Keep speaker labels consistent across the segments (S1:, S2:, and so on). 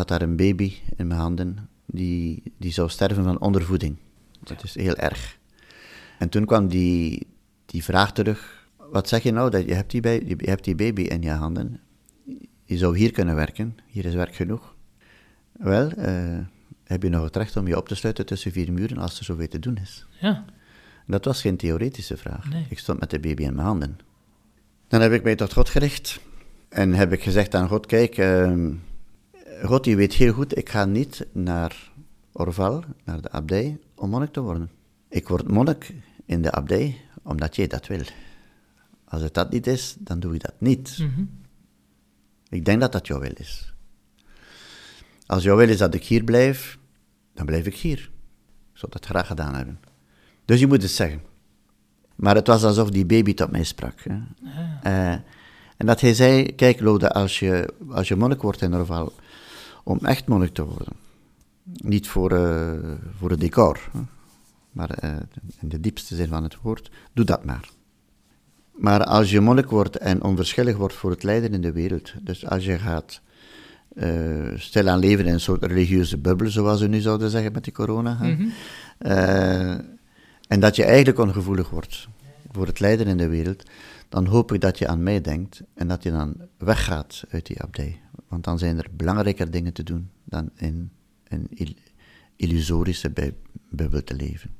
S1: had daar een baby in mijn handen die, die zou sterven van ondervoeding. Dat is heel erg. En toen kwam die, die vraag terug, wat zeg je nou, dat je hebt die, je hebt die baby in je handen, je zou hier kunnen werken, hier is werk genoeg. Wel, uh, heb je nog het recht om je op te sluiten tussen vier muren als er zoveel te doen is?
S2: Ja.
S1: Dat was geen theoretische vraag.
S2: Nee.
S1: Ik stond met de baby in mijn handen. Dan heb ik mij tot God gericht en heb ik gezegd aan God, kijk, uh, God die weet heel goed, ik ga niet naar Orval, naar de abdij, om monnik te worden. Ik word monnik in de abdij omdat jij dat wil. Als het dat niet is, dan doe ik dat niet.
S2: Mhm.
S1: Ik denk dat dat jouw wil is. Als jouw wil is dat ik hier blijf, dan blijf ik hier. Ik zou dat graag gedaan hebben. Dus je moet het zeggen. Maar het was alsof die baby tot mij sprak. Hè. Uh, en dat hij zei, kijk Lode, als je, als je monnik wordt in Orval, om echt monnik te worden, niet voor, uh, voor het decor, hè, maar uh, in de diepste zin van het woord, doe dat maar. Maar als je monnik wordt en onverschillig wordt voor het lijden in de wereld, dus als je gaat uh, stilaan leven in een soort religieuze bubbel, zoals we nu zouden zeggen met die corona,
S2: Mm -hmm.
S1: uh, en dat je eigenlijk ongevoelig wordt voor het lijden in de wereld, dan hoop ik dat je aan mij denkt en dat je dan weggaat uit die abdij. Want dan zijn er belangrijker dingen te doen dan in een illusorische bubbel te leven.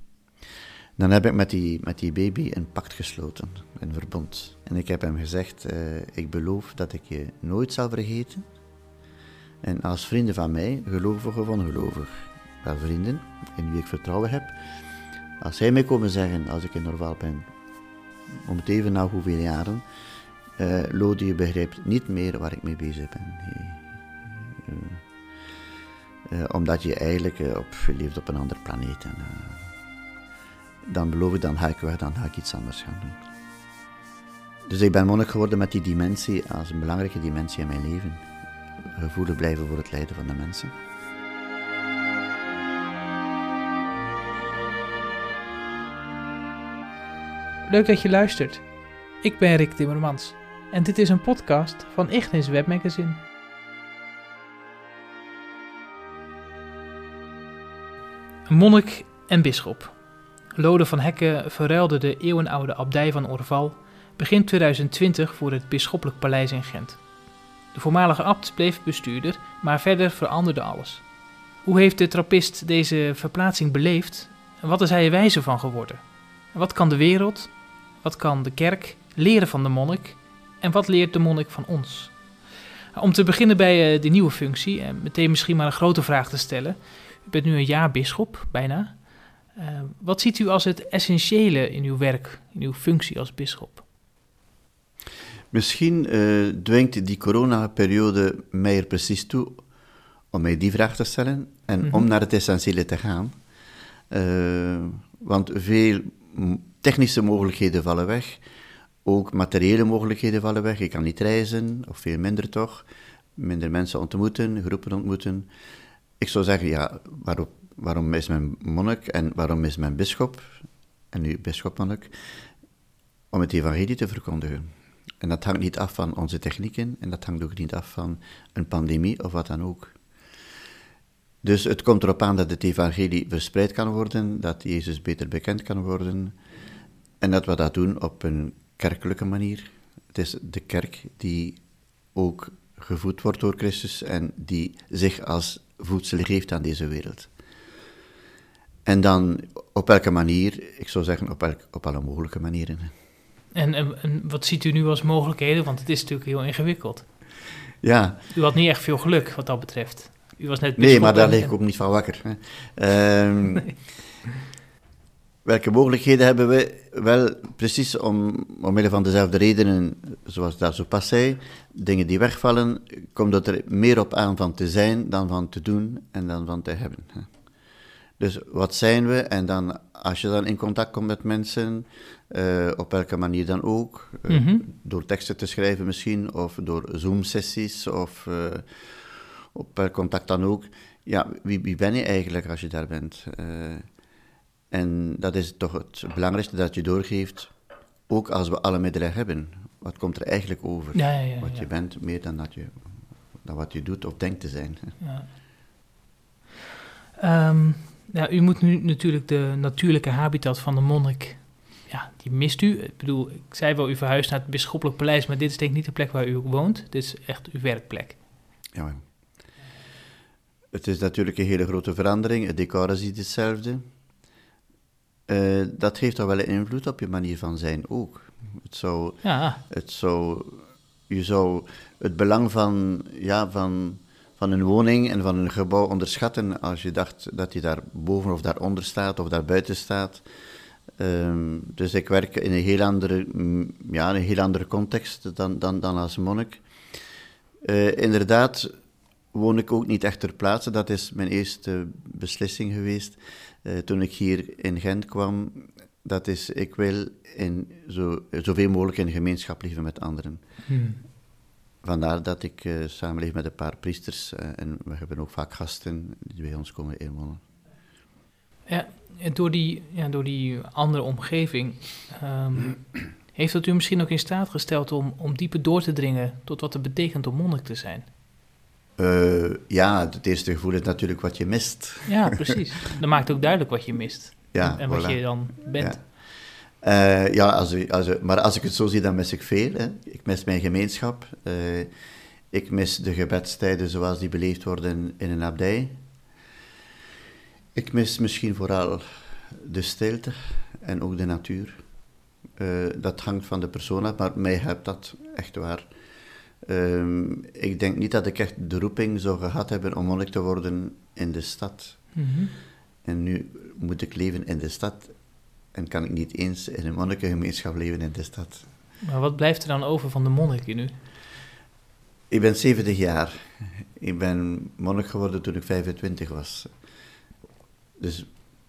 S1: Dan heb ik met die, met die baby een pact gesloten, een verbond. En ik heb hem gezegd, uh, ik beloof dat ik je nooit zal vergeten. En als vrienden van mij, gelovig of ongelovig, wel vrienden in wie ik vertrouwen heb, als zij mij komen zeggen, als ik in Norwaal ben, om het even na hoeveel jaren, uh, Lode, je begrijpt niet meer waar ik mee bezig ben. Uh, uh, omdat je eigenlijk op, je leeft op een andere planeet. En, dan beloof ik, dan ga ik weg, dan ga ik iets anders gaan doen. Dus ik ben monnik geworden met die dimensie als een belangrijke dimensie in mijn leven. Gevoelig blijven voor het lijden van de mensen.
S2: Leuk dat je luistert. Ik ben Rick Timmermans en dit is een podcast van Ignis Webmagazine. Monnik en bisschop. Lode van Hekken verruilde de eeuwenoude abdij van Orval begin 2020 voor het bisschoppelijk paleis in Gent. De voormalige abt bleef bestuurder, maar verder veranderde alles. Hoe heeft de trappist deze verplaatsing beleefd en wat is hij er wijzer van geworden? Wat kan de wereld, wat kan de kerk leren van de monnik en wat leert de monnik van ons? Om te beginnen bij de nieuwe functie en meteen misschien maar een grote vraag te stellen. U bent nu een jaar bisschop, bijna. Uh, wat ziet u als het essentiële in uw werk, in uw functie als bisschop?
S1: Misschien uh, dwingt die coronaperiode mij er precies toe om mij die vraag te stellen en mm -hmm. om naar het essentiële te gaan. Want veel technische mogelijkheden vallen weg, ook materiële mogelijkheden vallen weg. Ik kan niet reizen, of veel minder toch. Minder mensen ontmoeten, groepen ontmoeten. Ik zou zeggen, ja, waarom, is mijn monnik en waarom is mijn bischop, en nu bischopmonnik, om het evangelie te verkondigen. En dat hangt niet af van onze technieken en dat hangt ook niet af van een pandemie of wat dan ook. Dus het komt erop aan dat het evangelie verspreid kan worden, dat Jezus beter bekend kan worden en dat we dat doen op een kerkelijke manier. Het is de kerk die ook gevoed wordt door Christus en die zich als voedsel geeft aan deze wereld. En dan op welke manier, ik zou zeggen op, elk, op alle mogelijke manieren.
S2: En, en, wat ziet u nu als mogelijkheden? Want het is natuurlijk heel ingewikkeld.
S1: Ja.
S2: U had niet echt veel geluk wat dat betreft. U was net
S1: nee, maar daar lig ik ook niet van wakker. Um, nee. Welke mogelijkheden hebben we? Wel, precies om, omwille van dezelfde redenen, zoals daar zo pas zei, dingen die wegvallen, komt het er meer op aan van te zijn dan van te doen en dan van te hebben. Dus wat zijn we? En dan, als je dan in contact komt met mensen, uh, op welke manier dan ook, uh, mm -hmm. door teksten te schrijven misschien, of door Zoom-sessies, of uh, op welk contact dan ook. Ja, wie, wie, ben je eigenlijk als je daar bent? En dat is toch het belangrijkste dat je doorgeeft, ook als we alle middelen hebben. Wat komt er eigenlijk over?
S2: Ja, ja, ja,
S1: wat je bent, meer dan dat je dan wat je doet of denkt te zijn.
S2: Ja. Ehm, ja, u moet nu natuurlijk de natuurlijke habitat van de monnik, ja, die mist u. Ik bedoel, ik zei wel, u verhuist naar het bisschoppelijk paleis, maar dit is denk ik niet de plek waar u woont. Dit is echt uw werkplek.
S1: Ja, het is natuurlijk een hele grote verandering. Het decor is niet hetzelfde. Uh, dat heeft toch wel een invloed op je manier van zijn ook. Het zou, ja. het zou, je zou het belang van, ja, van, van een woning en van een gebouw onderschatten als je dacht dat je daar boven of daaronder staat of daar buiten staat. Um, dus ik werk in een heel andere, mm, ja, een heel andere context dan, dan, dan als monnik. Uh, inderdaad, woon ik ook niet echt ter plaatse. Dat is mijn eerste beslissing geweest uh, toen ik hier in Gent kwam. Dat is, ik wil in zo, zoveel mogelijk in gemeenschap leven met anderen. Hmm. Vandaar dat ik uh, samenleef met een paar priesters uh, en we hebben ook vaak gasten die bij ons komen inwonen.
S2: Ja, door die, ja, door die andere omgeving um, heeft dat u misschien ook in staat gesteld om, om dieper door te dringen tot wat het betekent om monnik te zijn?
S1: Uh, ja, het eerste gevoel is natuurlijk wat je mist.
S2: Ja, precies. Dan maakt ook duidelijk wat je mist. Ja, en, wat je dan bent.
S1: Ja, uh, ja als, als, maar als ik het zo zie, dan mis ik veel. Hè. Ik mis mijn gemeenschap. Uh, ik mis de gebedstijden zoals die beleefd worden in een abdij. Ik mis misschien vooral de stilte en ook de natuur. dat hangt van de persoon af, maar mij helpt dat echt waar. Um, ik denk niet dat ik echt de roeping zou gehad hebben om monnik te worden in de stad. Mm -hmm. En nu moet ik leven in de stad en kan ik niet eens in een monnikengemeenschap leven in de stad.
S2: Maar wat blijft er dan over van de monniken nu?
S1: Ik ben 70 jaar. Ik ben monnik geworden toen ik 25 was. Dus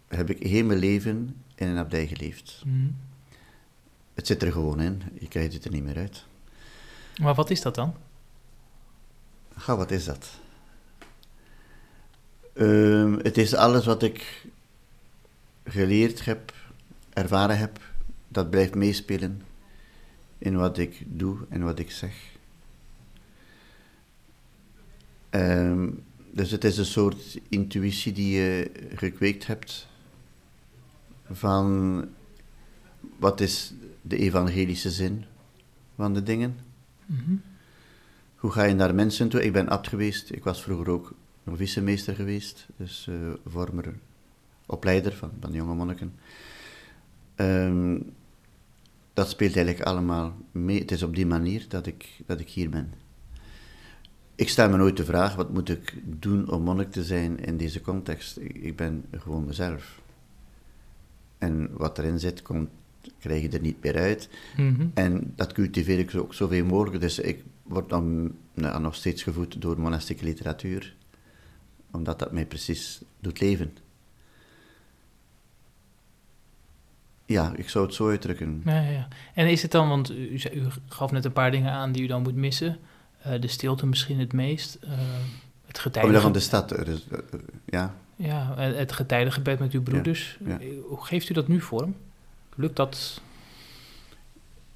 S1: heb ik heel mijn leven in een abdij geleefd. Mm -hmm. Het zit er gewoon in, je krijgt het er niet meer uit.
S2: Maar wat is dat dan?
S1: Ga, wat is dat? Uh, het is alles wat ik geleerd heb, ervaren heb, dat blijft meespelen in wat ik doe en wat ik zeg. Um, dus het is een soort intuïtie die je gekweekt hebt van wat is de evangelische zin van de dingen. Hoe ga je naar mensen toe? Ik ben abt geweest. Ik was vroeger ook vicemeester geweest, dus uh, vormer, opleider van, van jonge monniken. Ehm, dat speelt eigenlijk allemaal mee. Het is op die manier dat ik, dat ik hier ben. Ik stel me nooit de vraag, wat moet ik doen om monnik te zijn in deze context? Ik, ben gewoon mezelf. En wat erin zit, komt krijg je er niet meer uit. Mhm. En dat cultiveer ik ook zoveel mogelijk. Dus ik word dan nou, nog steeds gevoed door monastieke literatuur, omdat dat mij precies doet leven. Ja, ik zou het zo uitdrukken.
S2: Ja, ja. En is het dan, want u, u, gaf net een paar dingen aan die u dan moet missen. Uh, de stilte misschien het meest. Uh, het getijdige...
S1: van de stad, dus, uh, ja.
S2: Ja, het getijdengebed met uw broeders. Ja, ja. Hoe geeft u dat nu vorm? Lukt dat?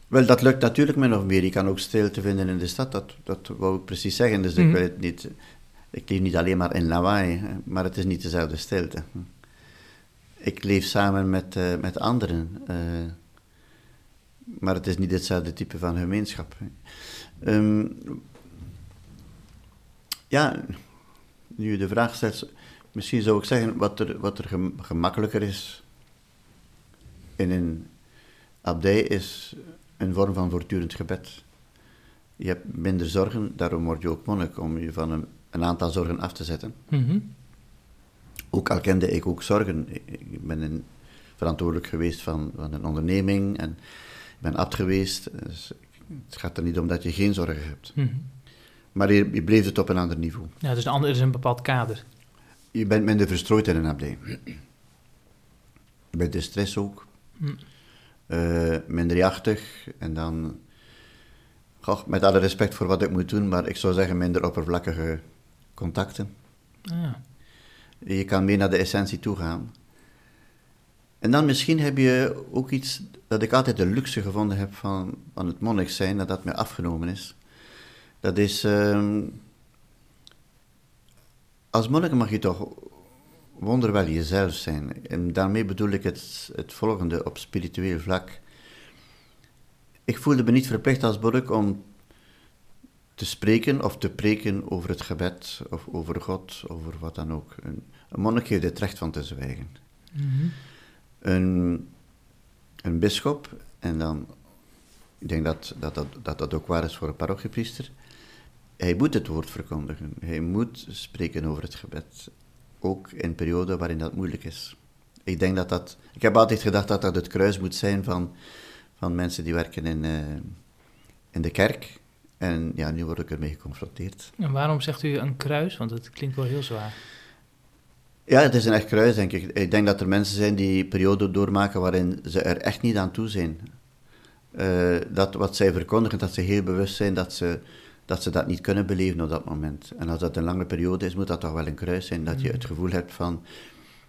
S1: Wel, dat lukt natuurlijk min of meer. Je kan ook stilte vinden in de stad, dat, dat wou ik precies zeggen. Dus ik mhm. wil het niet... Ik leef niet alleen maar in lawaai, maar het is niet dezelfde stilte. Ik leef samen met, uh, met anderen, uh, maar het is niet hetzelfde type van gemeenschap. Um, ja, nu je de vraag stelt, misschien zou ik zeggen wat er, wat er gemakkelijker is in een abdij is een vorm van voortdurend gebed. Je hebt minder zorgen, daarom word je ook monnik, om je van een, een aantal zorgen af te zetten. Mhm. Ook al kende ik ook zorgen. Ik ben een, verantwoordelijk geweest van, van een onderneming en ik ben abt geweest. Dus het gaat er niet om dat je geen zorgen hebt. Mhm. Maar je, je, bleef het op een ander niveau.
S2: Ja, dus een ander is een bepaald kader.
S1: Je bent minder verstrooid in een abdij. Bij de stress ook. Uh, minderjachtig en dan, goh, met alle respect voor wat ik moet doen, maar ik zou zeggen minder oppervlakkige contacten. Ah. Je kan meer naar de essentie toe gaan. En dan misschien heb je ook iets dat ik altijd de luxe gevonden heb van, van het monnik zijn, dat dat mij afgenomen is. Dat is, uh, als monnik mag je toch wonderwel jezelf zijn. En daarmee bedoel ik het, het volgende op spiritueel vlak. Ik voelde me niet verplicht als monnik om te spreken of te preken over het gebed of over God, over wat dan ook. Een, een monnik heeft het recht van te zwijgen.
S2: Mhm.
S1: Een, een bisschop, en dan, ik denk dat dat, dat, dat dat ook waar is voor een parochiepriester, hij moet het woord verkondigen. Hij moet spreken over het gebed. Ook in perioden waarin dat moeilijk is. Ik denk dat dat... Ik heb altijd gedacht dat dat het kruis moet zijn van, van mensen die werken in, eh, in de kerk. En ja, nu word ik ermee geconfronteerd.
S2: En waarom zegt u een kruis? Want het klinkt wel heel zwaar.
S1: Ja, het is een echt kruis, denk ik. Ik denk dat er mensen zijn die perioden doormaken waarin ze er echt niet aan toe zijn. Eh, dat wat zij verkondigen, dat ze heel bewust zijn dat ze, dat ze dat niet kunnen beleven op dat moment. En als dat een lange periode is, moet dat toch wel een kruis zijn. Dat je het gevoel hebt van,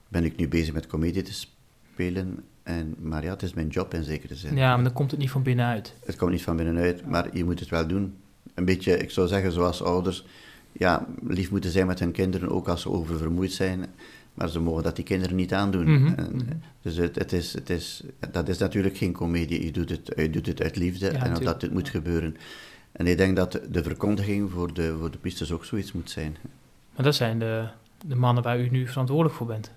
S1: ben ik nu bezig met comedie te spelen? En, maar ja, het is mijn job in zekere zin.
S2: Ja, maar dan komt het niet van binnenuit.
S1: Het komt niet van binnenuit, maar je moet het wel doen. Een beetje, ik zou zeggen, zoals ouders, ja, lief moeten zijn met hun kinderen, ook als ze oververmoeid zijn. Maar ze mogen dat die kinderen niet aandoen.
S2: Mhm,
S1: En,
S2: mhm.
S1: Dus het, het is, het is, dat is natuurlijk geen komedie. Je doet het, je doet het uit liefde en omdat het moet gebeuren. En ik denk dat de verkondiging voor de, voor de priesters ook zoiets moet zijn.
S2: Maar dat zijn de, de mannen waar u nu verantwoordelijk voor bent.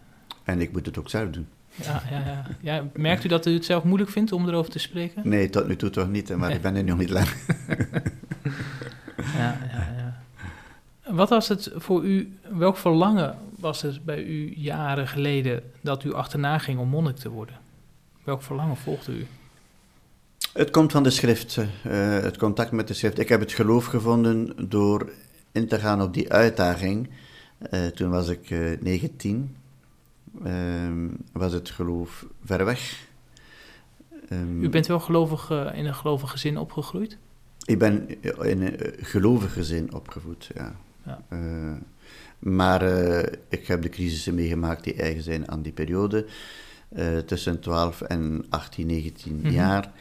S1: En ik moet het ook zelf doen.
S2: Ja, ja, ja. ja, merkt u dat u het zelf moeilijk vindt om erover te spreken?
S1: Nee, tot nu toe toch niet, maar
S2: Nee.
S1: ik ben er nog niet lang.
S2: Ja, ja, ja. Wat was het voor u, welk verlangen was het bij u jaren geleden dat u achterna ging om monnik te worden? Welk verlangen volgde u?
S1: Het komt van de schrift, eh, het contact met de schrift. Ik heb het geloof gevonden door in te gaan op die uitdaging. Eh, toen was ik eh 19. Ehm, was het geloof ver weg. Ehm,
S2: U bent wel gelovig in een gelovig gezin opgegroeid?
S1: Ik ben in een gelovig gezin opgevoed, ja.
S2: Ja.
S1: Maar ik heb de crisissen meegemaakt die eigen zijn aan die periode. tussen 12 en 18, 19
S2: Mhm.
S1: jaar.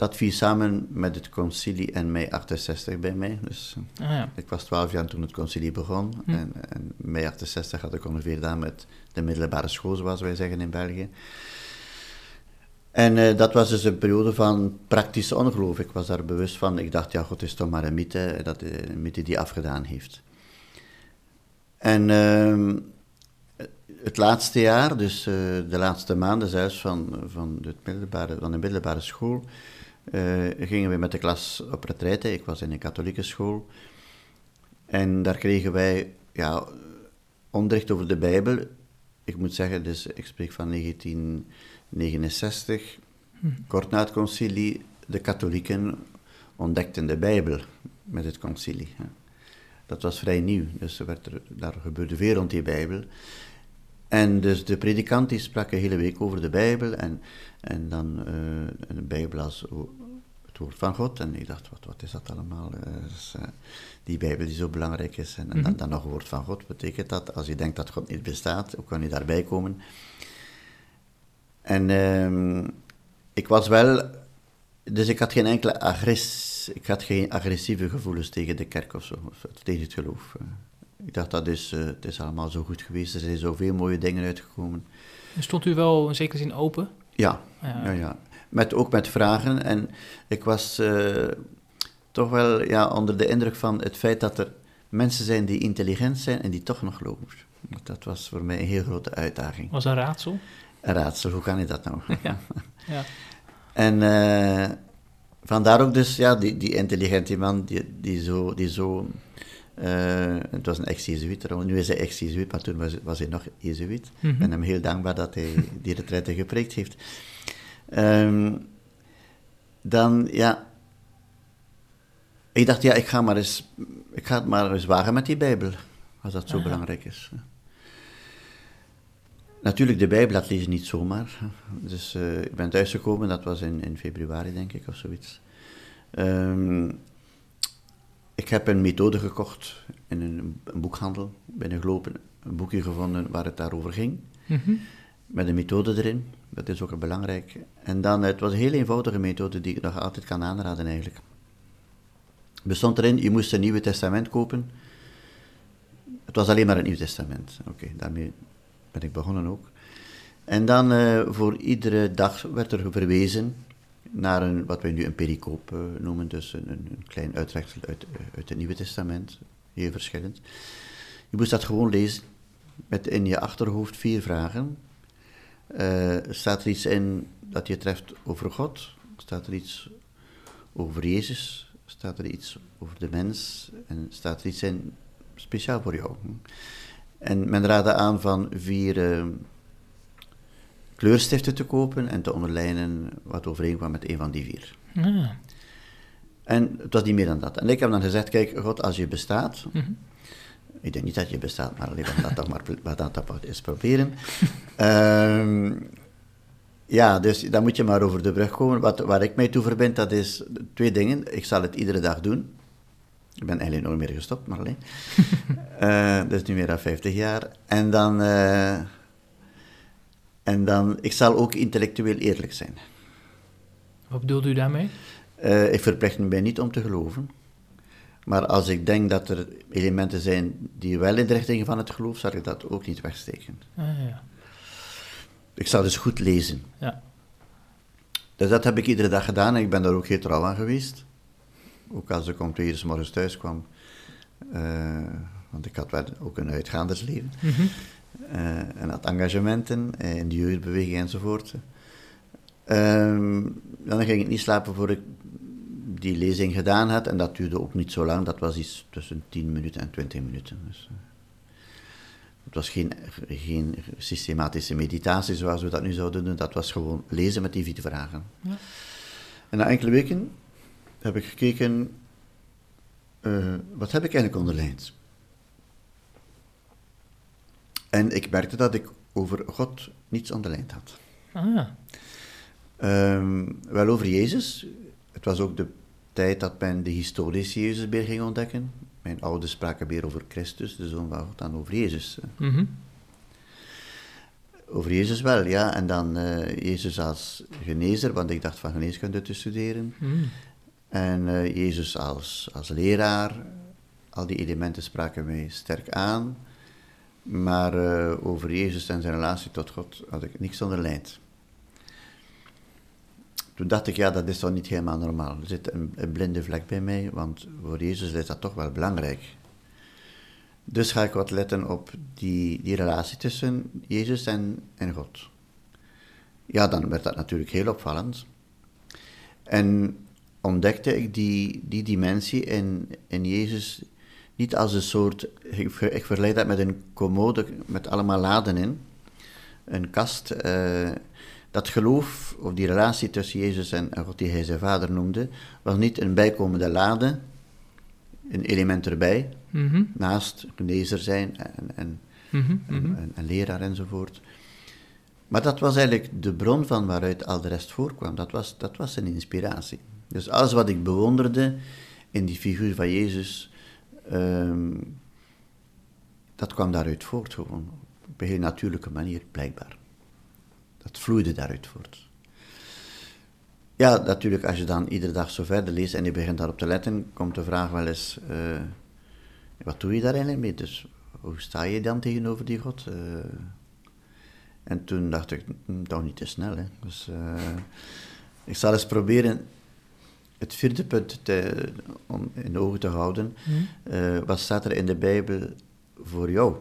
S1: Dat viel samen met het concilie en mei 68 bij mij. Dus eh,
S2: Ah, ja.
S1: ik was 12 jaar toen het concilie begon.
S2: Hm.
S1: En, en mei 68 had ik ongeveer gedaan met de middelbare school, zoals wij zeggen in België. En eh, dat was dus een periode van praktische ongeloof. Ik was daar bewust van. Ik dacht, ja, God is toch maar een mythe, dat, eh, een mythe die afgedaan heeft. En ehm, het laatste jaar, dus de laatste maanden zelfs van, van, het middelbare, van de middelbare school, gingen we met de klas op retraite. Ik was in een katholieke school. En daar kregen wij ja, onderricht over de Bijbel. Ik moet zeggen, dus ik spreek van 1969. Kort na het concilie, de katholieken ontdekten de Bijbel met het concilie. Dat was vrij nieuw, dus er werd er, daar gebeurde veel rond die Bijbel. En dus de predikant die sprak een hele week over de Bijbel en, en dan eh, de Bijbel woord van God. En ik dacht, wat, wat is dat allemaal? Eh, dus, eh, die Bijbel die zo belangrijk is. En, en dan, dan nog woord van God betekent dat, als je denkt dat God niet bestaat, hoe kan je daarbij komen? En ehm, ik was wel, dus ik had geen enkele agress, ik had geen agressieve gevoelens tegen de kerk of zo, of tegen het geloof. Eh, Ik dacht, dat is, het is allemaal zo goed geweest, er zijn zoveel mooie dingen uitgekomen.
S2: Stond u wel in zekere zin open?
S1: Ja,
S2: Ja.
S1: ja, ja. Met, ook met vragen. En ik was eh, toch wel ja, onder de indruk van het feit dat er mensen zijn die intelligent zijn en die toch nog geloven. Dat was voor mij een heel grote uitdaging.
S2: Was een raadsel?
S1: Een raadsel, hoe kan je dat nou?
S2: Ja. ja.
S1: En eh, vandaar ook dus, ja, die, die intelligente man, die, die zo, die zo eh, het was een ex-Jezuïet, nu is hij ex-Jezuïet, maar toen was, was hij nog Jezuïet. Ik
S2: Mhm.
S1: ben hem heel dankbaar dat hij die retraite gepreekt heeft. Ehm, dan, ja, ik dacht, ja, ik ga, maar eens, ik ga het maar eens wagen met die Bijbel, als dat zo
S2: Aha.
S1: belangrijk is. Natuurlijk, de Bijbel, dat lees je niet zomaar. Dus eh, ik ben thuisgekomen, dat was in, in februari, denk ik, of zoiets. Ehm, ik heb een methode gekocht in een, een boekhandel, binnengelopen, een boekje gevonden waar het daarover ging,
S2: Mhm.
S1: met een methode erin. Dat is ook belangrijk. En dan, het was een heel eenvoudige methode die ik nog altijd kan aanraden eigenlijk. Bestond erin, je moest een Nieuwe Testament kopen, Het was alleen maar het Nieuw Testament. Oké, daarmee ben ik begonnen ook. En dan uh, voor iedere dag werd er verwezen naar een, wat wij nu een pericoop uh, noemen, dus een, een klein uittreksel uit, uit het Nieuwe Testament, heel verschillend. Je moest dat gewoon lezen, met in je achterhoofd vier vragen. Uh, staat er iets in dat je treft over God? Staat er iets over Jezus? Staat er iets over de mens? En staat er iets in speciaal voor jou? En men raadde aan van vier uh, kleurstiften te kopen en te onderlijnen wat overeenkwam met een van die vier. Ah. En het was niet meer dan dat. En ik heb dan gezegd, kijk, God, als je bestaat... Mm -hmm. Ik denk niet dat je bestaat, maar alleen dat toch maar wat dat eens proberen. um, ja, dus dan moet je maar over de brug komen. Wat, waar ik mij toe verbind, dat is twee dingen. Ik zal het iedere dag doen. Ik ben eigenlijk nooit meer gestopt, maar alleen. uh, dus nu meer dan 50 jaar. En dan, uh, en dan, ik zal ook intellectueel eerlijk zijn.
S2: Wat bedoelt u daarmee?
S1: Uh, ik verplicht me niet om te geloven. Maar als ik denk dat er elementen zijn die wel in de richting van het geloof, zal ik dat ook niet wegsteken.
S2: Ah, ja.
S1: Ik zal dus goed lezen.
S2: Ja.
S1: Dus dat heb ik iedere dag gedaan en ik ben daar ook heel trouw aan geweest. Ook als ik om twee uur morgens thuis kwam. Uh, want ik had wel ook een uitgaandersleven. Mm -hmm. uh, en had engagementen in de jeugdbeweging enzovoort. Uh, dan ging ik niet slapen voor ik die lezing gedaan had. En dat duurde ook niet zo lang. Dat was iets tussen 10 minuten en 20 minuten. Dus, uh, het was geen, geen systematische meditatie zoals we dat nu zouden doen. Dat was gewoon lezen met die vier vragen. Ja. En na enkele weken heb ik gekeken, uh, wat heb ik eigenlijk onderlijnd? En ik merkte dat ik over God niets onderlijnd had.
S2: Ah, ja.
S1: Um, wel over Jezus. Het was ook de tijd dat men de historische Jezus weer ging ontdekken. Mijn ouders spraken weer over Christus, de Zoon van God, dan over Jezus.
S2: Mm -hmm.
S1: Over Jezus wel, ja. En dan uh, Jezus als genezer, want ik dacht van geneeskunde te studeren.
S2: Mm.
S1: En uh, Jezus als, als leraar. Al die elementen spraken mij sterk aan. Maar uh, over Jezus en zijn relatie tot God had ik niks onderlijnd. Toen dacht ik, ja, dat is toch niet helemaal normaal. Er zit een, blinde vlek bij mij, want voor Jezus is dat toch wel belangrijk. Dus ga ik wat letten op die, die relatie tussen Jezus en, en God. Ja, dan werd dat natuurlijk heel opvallend. En ontdekte ik die, die dimensie in, in Jezus niet als een soort, ik, vergelijk dat met een commode met allemaal laden in, een kast. Uh, dat geloof, of die relatie tussen Jezus en God, die hij zijn vader noemde, was niet een bijkomende lade, een element erbij,
S2: mm -hmm.
S1: naast genezer zijn en, en,
S2: mm -hmm.
S1: en, en, en leraar enzovoort. Maar dat was eigenlijk de bron van waaruit al de rest voorkwam. Dat was, dat was een inspiratie. Dus alles wat ik bewonderde in die figuur van Jezus, um, dat kwam daaruit voort gewoon. Op een heel natuurlijke manier, blijkbaar. Dat vloeide daaruit voort. Ja, natuurlijk, als je dan iedere dag zo verder leest en je begint daarop te letten, komt de vraag wel eens, uh, wat doe je daar eigenlijk mee? Dus hoe sta je dan tegenover die God? Uh, en toen dacht ik, hm, toch niet te snel. Hè. Dus uh, ik zal eens proberen het vierde punt te, om in ogen te houden.
S2: Mm.
S1: wat staat er in de Bijbel voor jou?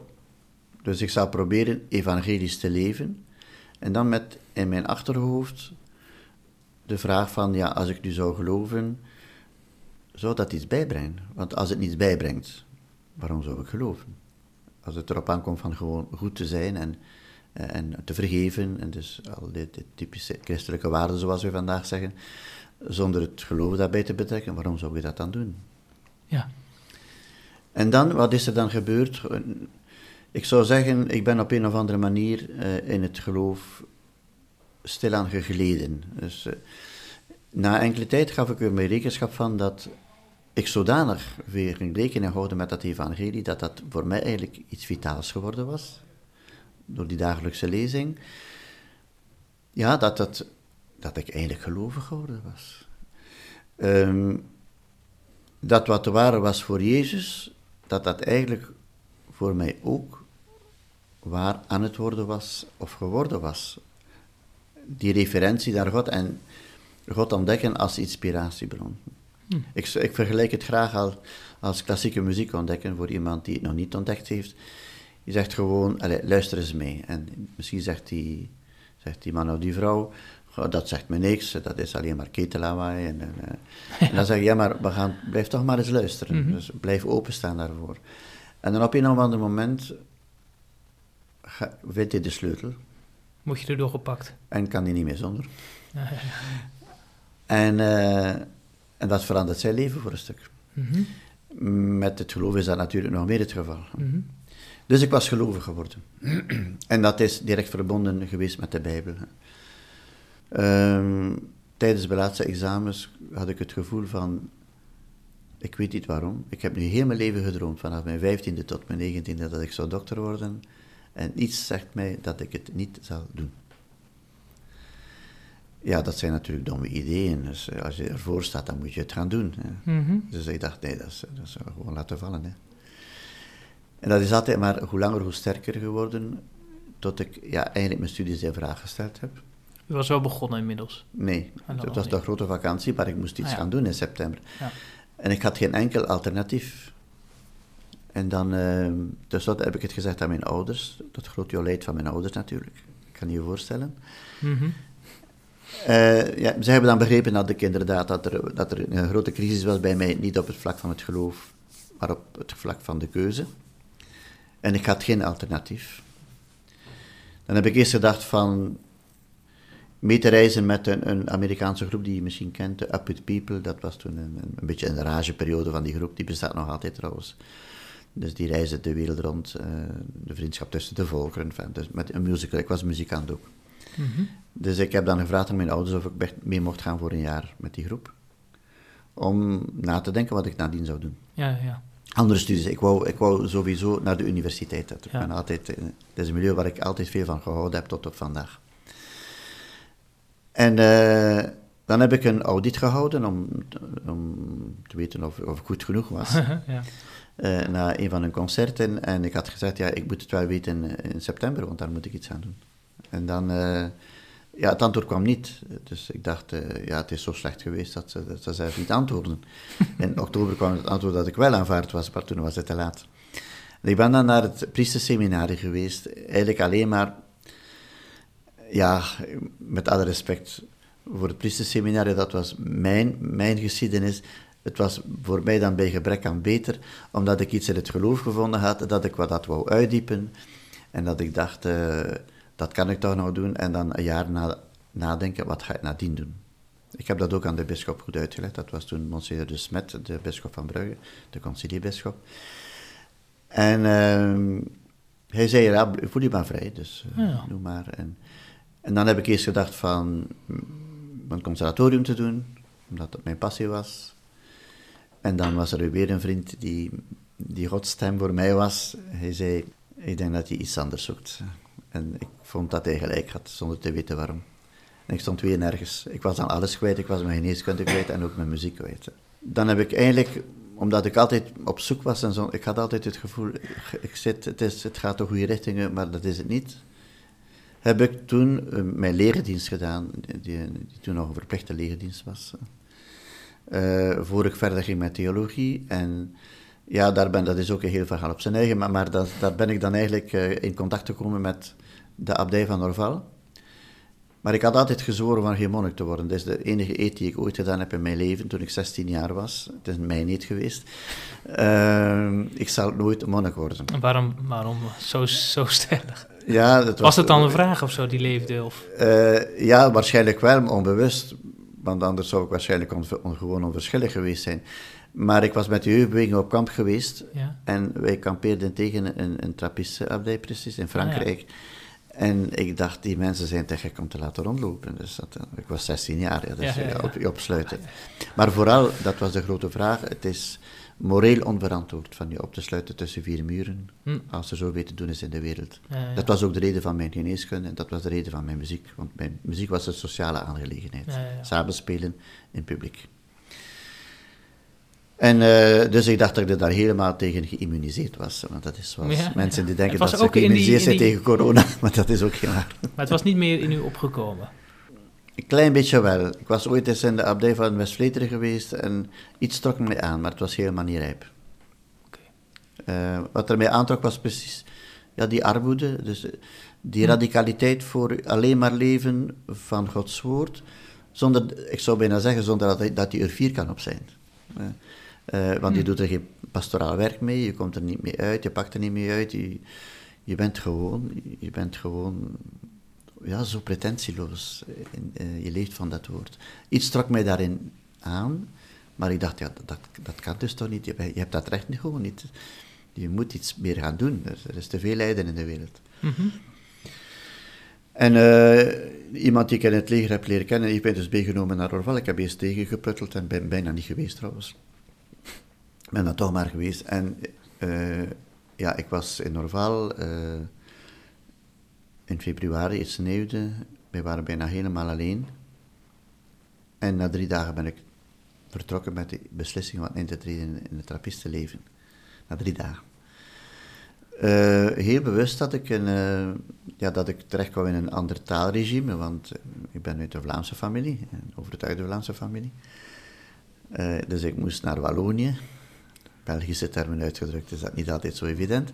S1: Dus ik zal proberen evangelisch te leven. En dan met in mijn achterhoofd de vraag van, ja, als ik nu zou geloven, zou dat iets bijbrengen? Want als het niets bijbrengt, waarom zou ik geloven? Als het erop aankomt van gewoon goed te zijn en, en te vergeven, en dus al die, die typische christelijke waarden zoals we vandaag zeggen, zonder het geloof daarbij te betrekken, waarom zou je dat dan doen?
S2: Ja.
S1: En dan, wat is er dan gebeurd? Ik zou zeggen, ik ben op een of andere manier uh, in het geloof stilaan gegleden. Dus uh, na enkele tijd gaf ik er mij rekenschap van dat ik zodanig weer ging rekening houden met dat evangelie, dat dat voor mij eigenlijk iets vitaals geworden was, door die dagelijkse lezing. Ja, dat, dat, dat ik eigenlijk gelovig geworden was. Um, dat wat de ware was voor Jezus, dat dat eigenlijk voor mij ook waar aan het worden was of geworden was. Die referentie naar God en God ontdekken als inspiratiebron. Hm. Ik, ik, vergelijk het graag al als klassieke muziek ontdekken voor iemand die het nog niet ontdekt heeft. Je zegt gewoon, allez, luister eens mee. En misschien zegt die, zegt die man of die vrouw, dat zegt me niks, dat is alleen maar ketelawai. En, en, eh, en dan zeg je, ja, maar we gaan, blijf toch maar eens luisteren. Mhm. Dus blijf openstaan daarvoor. En dan op een of ander moment vindt hij de sleutel.
S2: Moet je er doorgepakt.
S1: En kan hij niet meer zonder. En, uh, en dat verandert zijn leven voor een stuk. Mhm. Met het geloof is dat natuurlijk nog meer het geval. Mhm. Dus ik was gelovig geworden. en dat is direct verbonden geweest met de Bijbel. Um, tijdens de laatste examens had ik het gevoel van, ik weet niet waarom, ik heb nu heel mijn leven gedroomd, vanaf mijn vijftiende tot mijn negentiende, dat ik zou dokter worden. En iets zegt mij dat ik het niet zal doen. Ja, dat zijn natuurlijk domme ideeën. Dus eh, als je ervoor staat, dan moet je het gaan doen. Mhm. Dus ik dacht, nee, dat is, dat is gewoon laten vallen. Hè. En dat is altijd maar hoe langer, hoe sterker geworden, tot ik ja, eigenlijk mijn studies in vraag gesteld heb.
S2: U was wel begonnen inmiddels?
S1: Nee, het was de grote vakantie, maar ik moest iets ah, gaan doen in september. Ja. En ik had geen enkel alternatief. En dan, uh, dus dat heb ik het gezegd aan mijn ouders, dat groot jolijt van mijn ouders natuurlijk, ik kan je je voorstellen. Mm uh, ja, ze hebben dan begrepen dat ik inderdaad dat er, dat er een grote crisis was bij mij, niet op het vlak van het geloof, maar op het vlak van de keuze. En ik had geen alternatief. Dan heb ik eerst gedacht van mee te reizen met een, een Amerikaanse groep die je misschien kent, de Up With People. Dat was toen een, een beetje een rageperiode van die groep, die bestaat nog altijd trouwens. Dus die reizen de wereld rond, uh, de vriendschap tussen de volkeren, dus met een musical. Ik was muzikant ook. Mm Dus ik heb dan gevraagd aan mijn ouders of ik mee mocht gaan voor een jaar met die groep. Om na te denken wat ik nadien zou doen.
S2: Ja, ja.
S1: Andere studies. Ik wou, ik wou sowieso naar de universiteit. Ik ben altijd, eh, het is een milieu waar ik altijd veel van gehouden heb tot op vandaag. En uh, dan heb ik een audit gehouden om, om te weten of, of ik goed genoeg was. ja. Uh, na een van hun concerten. En ik had gezegd, ja, ik moet het wel weten in september, want daar moet ik iets aan doen. En dan, uh, ja, het antwoord kwam niet. Dus ik dacht, ja, het is zo slecht geweest dat ze, dat ze zelf niet antwoorden. in oktober kwam het antwoord dat ik wel aanvaard was, maar toen was het te laat. En ik ben dan naar het priestersseminarie geweest, eigenlijk alleen maar ja, met alle respect voor het priesterseminarie, dat was mijn, mijn geschiedenis. Het was voor mij dan bij gebrek aan beter, omdat ik iets in het geloof gevonden had, dat ik wat dat wou uitdiepen. En dat ik dacht, uh, dat kan ik toch nog doen. En dan een jaar na, nadenken, wat ga ik nadien doen? Ik heb dat ook aan de bisschop goed uitgelegd. Dat was toen Monsignor de Smet, de bisschop van Brugge, de conciliebisschop. En uh, hij zei, ja, voel je maar vrij, dus uh, doe maar. En, en dan heb ik eerst gedacht van een conservatorium te doen, omdat dat mijn passie was. En dan was er weer een vriend die, die godstem voor mij was. Hij zei, ik denk dat je iets anders zoekt. En ik vond dat hij gelijk had, zonder te weten waarom. En ik stond weer nergens. Ik was dan alles kwijt. Ik was mijn geneeskunde kwijt en ook mijn muziek kwijt. Dan heb ik eigenlijk, omdat ik altijd op zoek was en zo, ik had altijd het gevoel, ik zit, het, is, het gaat de goede richtingen, maar dat is het niet heb ik toen uh, mijn legerdienst gedaan, die, die, toen nog een verplichte legerdienst was. Uh, voor ik verder ging met theologie. En ja, daar ben, dat is ook een heel verhaal op zijn eigen, maar, maar dat, daar ben ik dan eigenlijk uh, in contact gekomen met de abdij van Orval. Maar ik had altijd gezworen van geen monnik te worden. Dat is de enige eet die ik ooit gedaan heb in mijn leven, toen ik 16 jaar was. Het is mij niet geweest. Uh, ik zal nooit monnik worden.
S2: Waarom, waarom zo, zo stellig?
S1: Ja, dat
S2: was, was het dan een vraag of zo, die leefde? Of?
S1: Uh, ja, waarschijnlijk wel, onbewust. Want anders zou ik waarschijnlijk on, gewoon onverschillig geweest zijn. Maar ik was met de jeugdbeweging op kamp geweest. Ja. En wij kampeerden tegen een, een trappisabdij precies in Frankrijk. Ah, en ik dacht, die mensen zijn te gek om te laten rondlopen. Dus dat, eh, ik was 16 jaar, ja, dus ja, Op, opsluiten. Maar vooral, dat was de grote vraag, het is moreel onverantwoord van je op te sluiten tussen vier muren, hm. als er zo te doen is in de wereld. Dat was ook de reden van mijn geneeskunde en dat was de reden van mijn muziek. Want mijn muziek was een sociale aangelegenheid. Samenspelen in publiek. En eh, dus ik dacht dat ik er daar helemaal tegen geïmmuniseerd was. Want dat is zoals
S2: Ja,
S1: mensen die denken dat ze
S2: die-
S1: geïmmuniseerd zijn
S2: die-
S1: tegen corona. Maar dat is ook waar.
S2: Maar het was niet meer in u opgekomen.
S1: Een klein beetje wel. Ik was ooit eens in de abdij van West-Vleteren geweest en iets trok me aan, maar het was helemaal niet rijp. Eh, wat er mij aantrok was precies ja, die armoede, dus eh, die
S2: Hm.
S1: radicaliteit voor alleen maar leven van Gods woord, zonder, ik zou bijna zeggen, zonder dat, hij- dat die er vier kan op zijn. Eh, want je
S2: Hm.
S1: doet er geen pastoraal werk mee, je komt er niet mee uit, je pakt er niet mee uit, je, je bent gewoon, je bent gewoon ja, zo pretentieloos. In, eh, je leeft van dat woord. Iets trok mij daarin aan, maar ik dacht, ja, dat, dat kan dus toch niet. Je, je hebt dat recht gewoon niet. Je moet iets meer gaan doen. Er, er is te veel lijden in de wereld.
S2: Mhm.
S1: En eh, iemand die ik in het leger heb leren kennen, ik ben dus meegenomen naar Orval. Ik heb eerst tegengeputteld en ben bijna niet geweest trouwens. Ik ben dan toch maar geweest. En eh, ja, ik was in Orval eh, in februari, het sneeuwde. Wij waren bijna helemaal alleen. En na drie dagen ben ik vertrokken met de beslissing om in te treden in het trappistenleven. Na drie dagen. Eh, heel bewust dat ik, een, eh, ja, dat ik terecht kwam in een ander taalregime, want eh, ik ben uit de Vlaamse familie, een overtuigde Vlaamse familie. Dus ik moest naar Wallonië. Belgische termen uitgedrukt is dat niet altijd zo evident.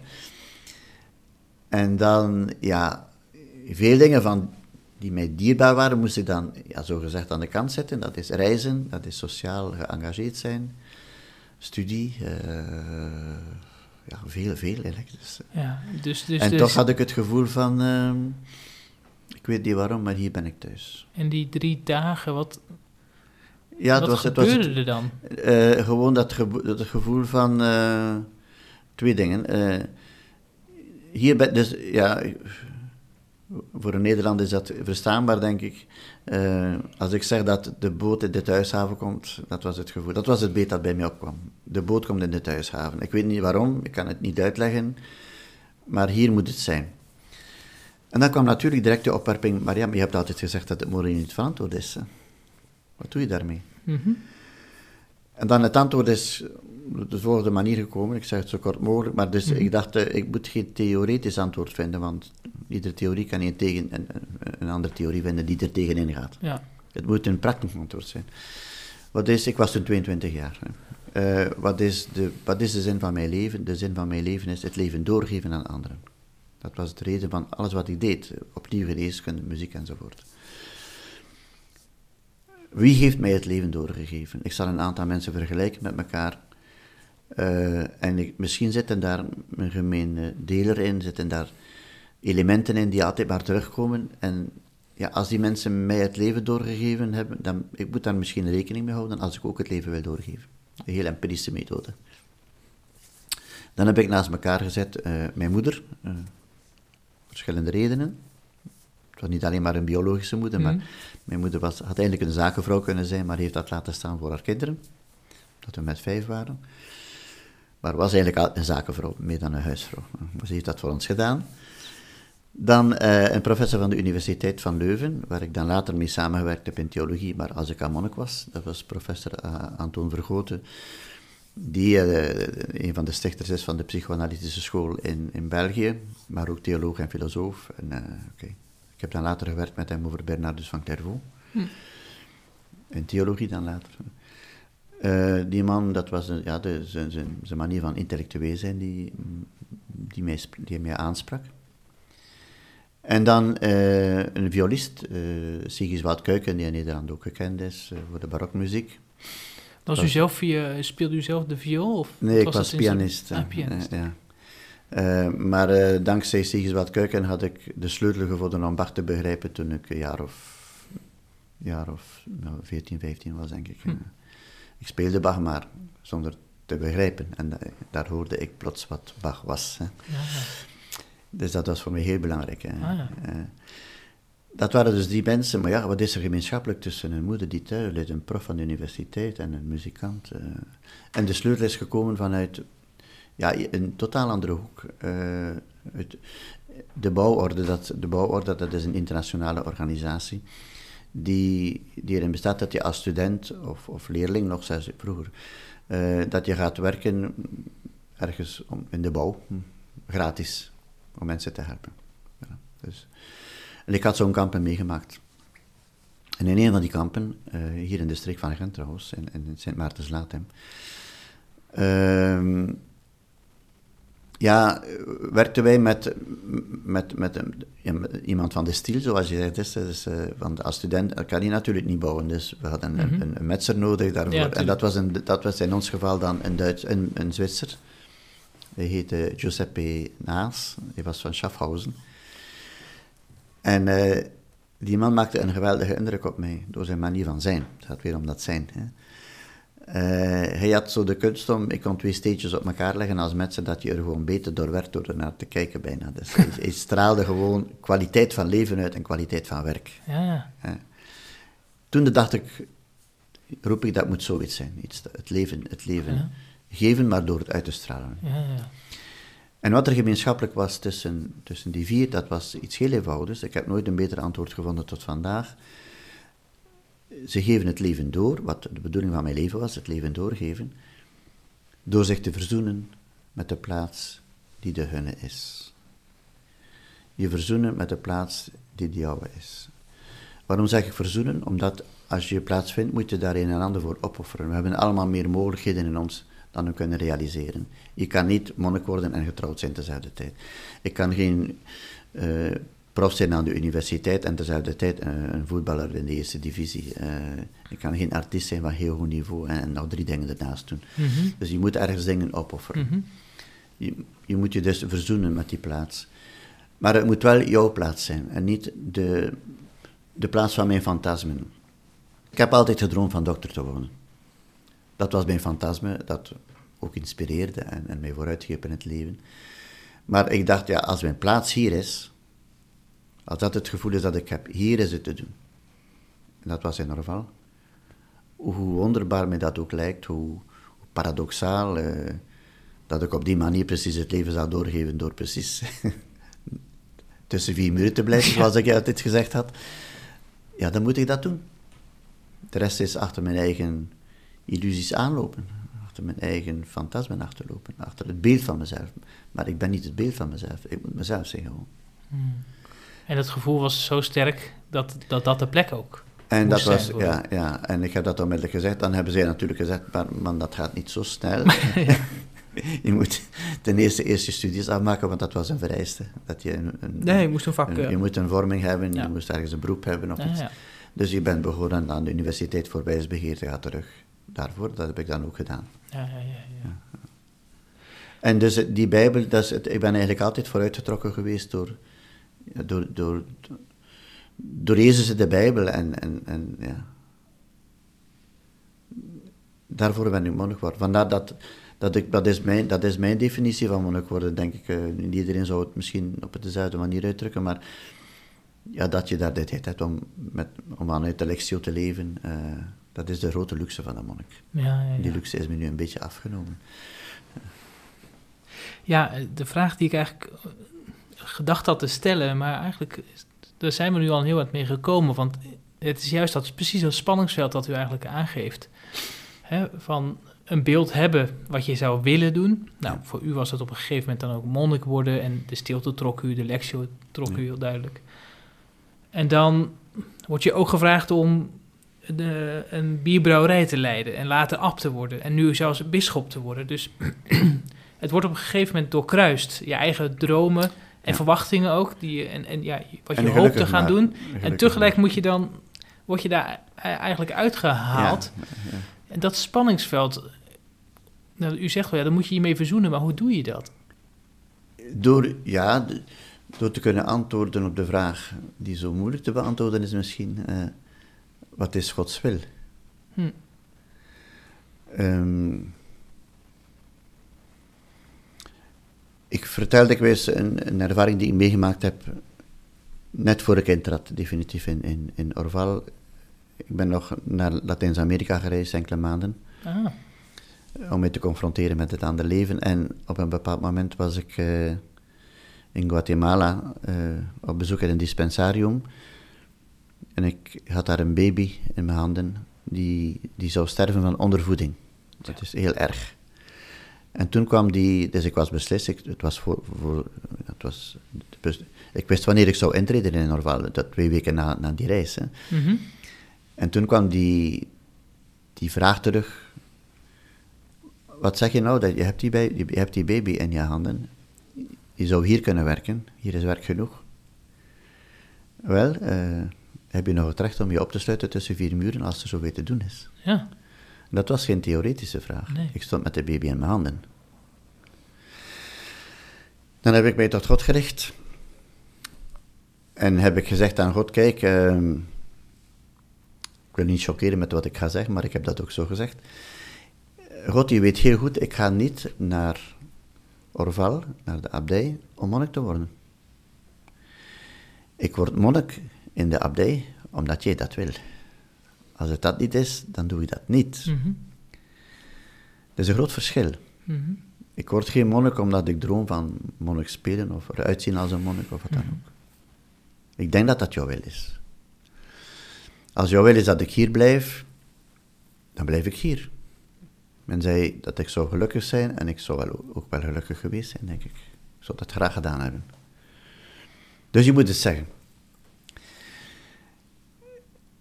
S1: En dan, ja, veel dingen van die mij dierbaar waren, moest ik dan, ja, zo gezegd, aan de kant zetten. Dat is reizen, dat is sociaal geëngageerd zijn, studie, eh, ja, veel, veel eigenlijk. Dus,
S2: Ja, dus, dus,
S1: en
S2: dus
S1: toch had ik het gevoel van, ehm, ik weet niet waarom, maar hier ben ik thuis.
S2: in die drie dagen, wat,
S1: Ja, het
S2: wat
S1: was, het was
S2: gebeurde
S1: het,
S2: er dan?
S1: eh, gewoon dat, dat gevoel van eh, twee dingen. Hier ben dus, ja, voor een Nederlander is dat verstaanbaar, denk ik. Eh, als ik zeg dat de boot in de thuishaven komt, dat was het gevoel. Dat was het beet dat bij mij opkwam. De boot komt in de thuishaven. Ik weet niet waarom, ik kan het niet uitleggen, maar hier moet het zijn. En dan kwam natuurlijk direct de opwerping, maar ja, je hebt altijd gezegd dat het morgen niet verantwoord is. hè. Wat doe je daarmee?
S2: Mhm.
S1: En dan het antwoord is op de volgende manier gekomen, ik zeg het zo kort mogelijk, maar dus ik dacht, eh, ik moet geen theoretisch antwoord vinden, want iedere theorie kan een, tegen, een, een andere theorie vinden die er tegenin gaat.
S2: Ja,
S1: Het moet een praktisch antwoord zijn. Wat is, ik was toen 22 jaar. Eh, wat, is de, wat is de zin van mijn leven? De zin van mijn leven is het leven doorgeven aan anderen. Dat was de reden van alles wat ik deed. Opnieuw geneeskunde, muziek enzovoort. Wie heeft mij het leven doorgegeven? Ik zal een aantal mensen vergelijken met elkaar. Eh, en ik, misschien zitten daar een gemene deler in, zitten daar elementen in die altijd maar terugkomen. En ja, als die mensen mij het leven doorgegeven hebben, dan ik moet daar misschien rekening mee houden als ik ook het leven wil doorgeven. Een heel empirische methode. Dan heb ik naast elkaar gezet eh, mijn moeder, eh, verschillende redenen. Het was niet alleen maar een biologische moeder, maar
S2: Mhm.
S1: mijn moeder was, had eigenlijk een zakenvrouw kunnen zijn, maar heeft dat laten staan voor haar kinderen. Dat we met vijf waren. Maar was eigenlijk al een zakenvrouw, meer dan een huisvrouw. Maar ze heeft dat voor ons gedaan. Dan eh, een professor van de Universiteit van Leuven, waar ik dan later mee samengewerkt heb in theologie, maar als ik aan monnik was. Dat was professor eh, Antoon Vergoten, die eh, een van de stichters is van de psychoanalytische school in, in België, maar ook theoloog en filosoof. En. Ik heb dan later gewerkt met hem over Bernardus van Clairvaux. In theologie dan later. Eh, die man, dat was een- ja, de, zijn, zijn, zijn manier van intellectueel zijn die, die, mij, die mij aansprak. En dan eh, een violist, eh Sigiswald Kuiken, die in Nederland ook gekend is voor de barokmuziek.
S2: Was u
S1: Was-
S2: zelf via, speelde u zelf de viool? Of
S1: Nee, ik
S2: was
S1: was
S2: in zo'n-
S1: pianist.
S2: Ah, pianist.
S1: ja. Maar dankzij Sigiswald Kuiken had ik de sleutel gevonden om Bach te begrijpen toen ik een jaar of, jaar of nou, 14, 15 was, denk ik.
S2: Hm.
S1: Eh, Ik speelde Bach, maar zonder te begrijpen. En da- daar hoorde ik plots wat Bach was. Hè.
S2: Ja, ja.
S1: Dus dat was voor mij heel belangrijk. Hè.
S2: Ah, ja.
S1: Eh, dat waren dus die mensen, maar ja, wat is er gemeenschappelijk tussen een moeder die thuis een prof van de universiteit en een muzikant? eh. en de sleutel is gekomen vanuit ja, een totaal andere hoek. Eh, het- de, bouworde, dat, de bouworde, dat is een internationale organisatie die, die erin bestaat dat je als student of, of leerling, nog zelfs vroeger, eh, dat je gaat werken ergens om, in de bouw, hm, gratis, om mensen te helpen. Ja, dus. En ik had zo'n kampen meegemaakt. En in een van die kampen, uh, hier in de streek van Gent trouwens, in, in Sint Maartenslaatem, uh, ja, werkten wij met, met, met, iemand van de stiel, zoals je zegt. Dus, want als student kan je natuurlijk niet bouwen, dus we hadden een, mm -hmm. een, metser nodig daarvoor. en dat was, een, dat was in ons geval dan een, Duits, een, een Zwitser. Hij heette Giuseppe Naas, hij was van Schaffhausen. En uh, die man maakte een geweldige indruk op mij, door zijn manier van zijn. Het gaat weer om dat zijn. Hè. Uh, hij had zo de kunst om, ik kon twee steetjes op elkaar leggen als mensen, dat je er gewoon beter door werd door er naar te kijken bijna. Dus hij, hij, straalde gewoon kwaliteit van leven uit en kwaliteit van werk.
S2: Ja.
S1: Uh, toen dacht ik, roep ik, dat moet zoiets zijn. Iets, het leven, het leven ja. geven, maar door het uit te stralen.
S2: Ja, ja.
S1: En wat er gemeenschappelijk was tussen, tussen die vier, dat was iets heel eenvoudigs. Ik heb nooit een beter antwoord gevonden tot vandaag. Ze geven het leven door, wat de bedoeling van mijn leven was, het leven doorgeven, door zich te verzoenen met de plaats die de hunne is. Je verzoenen met de plaats die de jouwe is. Waarom zeg ik verzoenen? Omdat als je je plaats vindt, moet je daar een en ander voor opofferen. We hebben allemaal meer mogelijkheden in ons dan we kunnen realiseren. Je kan niet monnik worden en getrouwd zijn tezelfde tijd. Ik kan geen uh, prof zijn aan de universiteit en tezelfde tijd uh, een voetballer in de eerste divisie. Uh, ik kan geen artiest zijn van heel goed niveau en, en nog drie dingen ernaast doen.
S2: Mm -hmm.
S1: Dus je moet ergens dingen opofferen.
S2: Mm -hmm.
S1: je, je moet je dus verzoenen met die plaats. Maar het moet wel jouw plaats zijn en niet de, de plaats van mijn fantasmen. Ik heb altijd gedroomd van dokter te worden. Dat was mijn fantasme, dat ook inspireerde en, en mij vooruitgreep in het leven. Maar ik dacht, ja, als mijn plaats hier is, als dat het gevoel is dat ik heb, hier is het te doen. En dat was in Orval. Hoe wonderbaar mij dat ook lijkt, hoe, hoe paradoxaal, eh, dat ik op die manier precies het leven zou doorgeven door precies tussen vier muren te blijven, zoals ik altijd gezegd had. Ja, dan moet ik dat doen. De rest is achter mijn eigen illusies aanlopen. Achter mijn eigen fantasmen achterlopen. Achter het beeld van mezelf. Maar ik ben niet het beeld van mezelf. Ik moet mezelf zijn gewoon.
S2: Hmm. En dat gevoel was zo sterk dat dat, dat de plek ook.
S1: En dat was, ja, ja, en ik heb dat onmiddellijk gezegd. Dan hebben zij natuurlijk gezegd, maar man, dat gaat niet zo snel. je moet ten eerste eerst je studies afmaken, want dat was een vereiste. Dat je, een, een,
S2: nee, je moest een vak...
S1: Een, je moet een vorming hebben, ja. je moest ergens een beroep hebben of
S2: ja,
S1: iets.
S2: Ja.
S1: Dus je bent begonnen aan de universiteit voor wijsbegeer te gaan terug. Daarvoor, dat heb ik dan ook gedaan.
S2: Ja, ja, ja. ja.
S1: En dus die Bijbel, dat is het, ik ben eigenlijk altijd vooruitgetrokken geweest door, door, door, door Jezus in de Bijbel. En, en, en ja. Daarvoor ben ik monnik geworden. Vandaar dat, dat, ik, dat, is mijn, dat is mijn definitie van monnik worden, denk ik. Uh, niet iedereen zou het misschien op dezelfde manier uitdrukken, maar ja, dat je daar de tijd hebt om, met, om vanuit de lectio te leven, uh, dat is de grote luxe van de monnik.
S2: Ja, ja, ja.
S1: Die luxe is me nu een beetje afgenomen.
S2: Ja, de vraag die ik eigenlijk gedacht had te stellen, maar eigenlijk daar zijn we nu al heel wat mee gekomen, want het is juist dat precies dat spanningsveld dat u eigenlijk aangeeft. Hè, van een beeld hebben wat je zou willen doen. Nou, voor u was het op een gegeven moment dan ook monnik worden en de stilte trok u, de lectio trok u heel duidelijk. En dan wordt je ook gevraagd om de, een bierbrouwerij te leiden en later ab te worden. En nu zelfs bisschop te worden. Dus het wordt op een gegeven moment doorkruist. Je eigen dromen en ja. verwachtingen ook. Die, en, en ja, wat je hoopt te gaan maar, doen. En tegelijk moet je dan, word je daar eigenlijk uitgehaald.
S1: Ja.
S2: En dat spanningsveld, nou, u zegt wel, ja, dan moet je je mee verzoenen. Maar hoe doe je dat?
S1: Door, ja, door te kunnen antwoorden op de vraag die zo moeilijk te beantwoorden is misschien. Uh, wat is Gods wil?
S2: Hm.
S1: Um, ik vertel dikwijls een, een ervaring die ik meegemaakt heb, net voor ik intrad, definitief in, in, in Orval. Ik ben nog naar Latijns-Amerika gereisd, enkele maanden,
S2: ah.
S1: om me te confronteren met het andere leven. En op een bepaald moment was ik uh, in Guatemala uh, op bezoek in een dispensarium. En ik had daar een baby in mijn handen die, die zou sterven van ondervoeding. Het is heel erg. En toen kwam die, dus ik was beslist, ik, het was voor, voor het was, ik wist wanneer ik zou intreden in Norval, dat twee weken na, na die reis. Hè.
S2: Mhm.
S1: En toen kwam die, die vraag terug, wat zeg je nou, dat je hebt, die bij, je hebt die baby in je handen, je zou hier kunnen werken, hier is werk genoeg. Wel, eh, heb je nog het recht om je op te sluiten tussen vier muren als er zoveel te doen is?
S2: Ja.
S1: Dat was geen theoretische vraag.
S2: Nee.
S1: Ik stond met de baby in mijn handen. Dan heb ik mij tot God gericht. En heb ik gezegd aan God, kijk, ehm, ik wil niet chockeren met wat ik ga zeggen, maar ik heb dat ook zo gezegd. God, je weet heel goed, ik ga niet naar Orval, naar de abdij, om monnik te worden. Ik word monnik in de abdij omdat jij dat wil. Als het dat niet is, dan doe je dat niet.
S2: Mhm.
S1: Dat is een groot verschil.
S2: Mhm.
S1: Ik word geen monnik omdat ik droom van monnik spelen of eruit zien als een monnik of wat dan ook. Ik denk dat dat jouw wil is. Als jouw wil is dat ik hier blijf, dan blijf ik hier. Men zei dat ik zou gelukkig zijn en ik zou wel, ook wel gelukkig geweest zijn, denk ik. Ik zou dat graag gedaan hebben. Dus je moet het zeggen.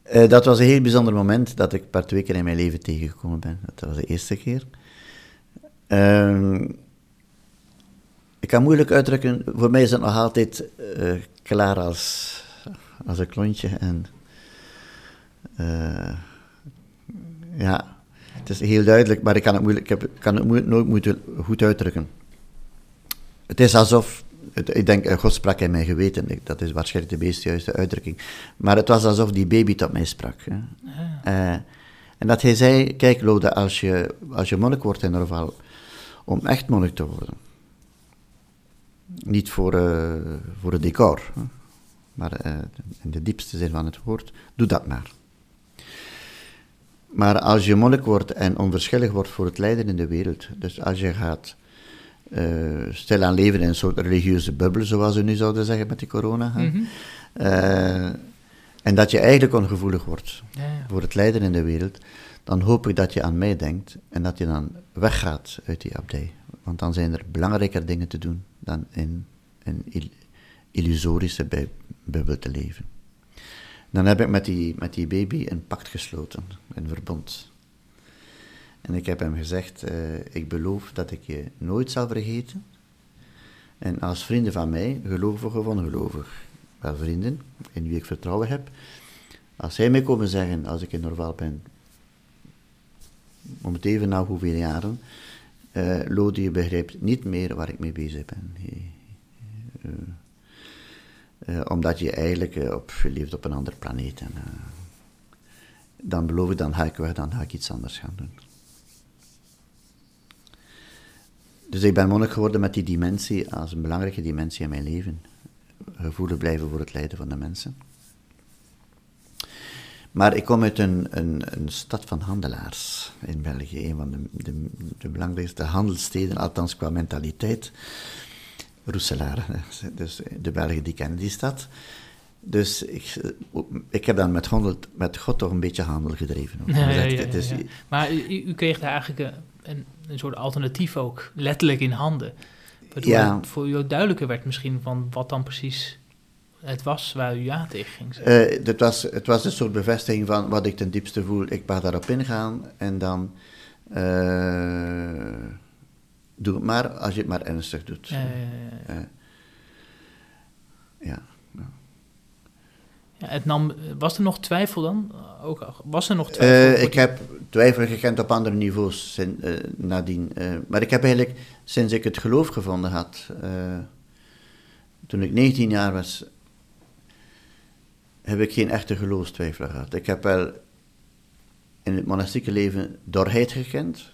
S1: Eh, dat was een heel bijzonder moment dat ik paar twee keer in mijn leven tegengekomen ben. Dat was de eerste keer. Ehm, ik kan moeilijk uitdrukken, voor mij is het nog altijd eh, klaar als, als een klontje. En eh, ja, het is heel duidelijk, maar ik kan het, moeilijk, ik kan het nooit goed uitdrukken. Het is alsof, het- ik denk, eh, God sprak in mijn geweten, dat is waarschijnlijk de meest juiste uitdrukking. Maar het was alsof die baby tot mij sprak. Hè. Eh, en dat hij zei, kijk Lode, als je, als je monnik wordt in Norval, om echt monnik te worden, niet voor, eh, voor het decor, hè, maar in de diepste zin van het woord, doe dat maar. Maar als je monnik wordt en onverschillig wordt voor het lijden in de wereld, dus als je gaat stilaan leven in een soort religieuze bubbel, zoals we nu zouden zeggen met die corona,
S2: Mhm.
S1: eh, en dat je eigenlijk ongevoelig wordt
S2: Ja, ja.
S1: voor het lijden in de wereld, dan hoop ik dat je aan mij denkt en dat je dan weggaat uit die abdij. Want dan zijn er belangrijker dingen te doen dan in een il- illusorische bubbel te leven. Dan heb ik met die, met die baby een pact gesloten, een verbond. En ik heb hem gezegd, eh, ik beloof dat ik je nooit zal vergeten. En als vrienden van mij, gelovig of ongelovig, wel vrienden in wie ik vertrouwen heb, als zij mij komen zeggen, als ik in Norval ben, om het even na hoeveel jaren, eh Lode, je begrijpt niet meer waar ik mee bezig ben. Eh, omdat je eigenlijk op, je leeft op een ander planeet. En, dan beloof ik, dan ga ik weg, dan ga ik iets anders gaan doen. Dus ik ben monnik geworden met die dimensie als een belangrijke dimensie in mijn leven. Gevoelig blijven voor het lijden van de mensen. Maar ik kom uit een, een, een stad van handelaars in België. Een van de, de, de belangrijkste handelssteden, althans qua mentaliteit. Roeselare. Dus de Belgen die kennen die stad. Dus ik, ik heb dan met, handel, met God toch een beetje handel gedreven.
S2: Ja, ja, ja. Maar u, u kreeg daar eigenlijk een, een, soort alternatief ook letterlijk in handen. Waardoor
S1: Ja.
S2: het voor u ook duidelijker werd misschien van wat dan precies het was waar u ja tegen ging. zeggen.
S1: Eh, het, was, het was een soort bevestiging van wat ik ten diepste voel. Ik mag daarop ingaan en dan eh, doe het maar als je het maar ernstig doet.
S2: Ja, ja, ja, ja.
S1: Eh, ja.
S2: Ja, het nam, was er nog twijfel dan? Ook, was er nog twijfel?
S1: Eh, ik heb twijfel gekend op andere niveaus sin- eh, nadien. eh, maar ik heb eigenlijk, sinds ik het geloof gevonden had, toen ik 19 jaar was, heb ik geen echte geloofstwijfel gehad. Ik heb wel in het monastieke leven dorheid gekend.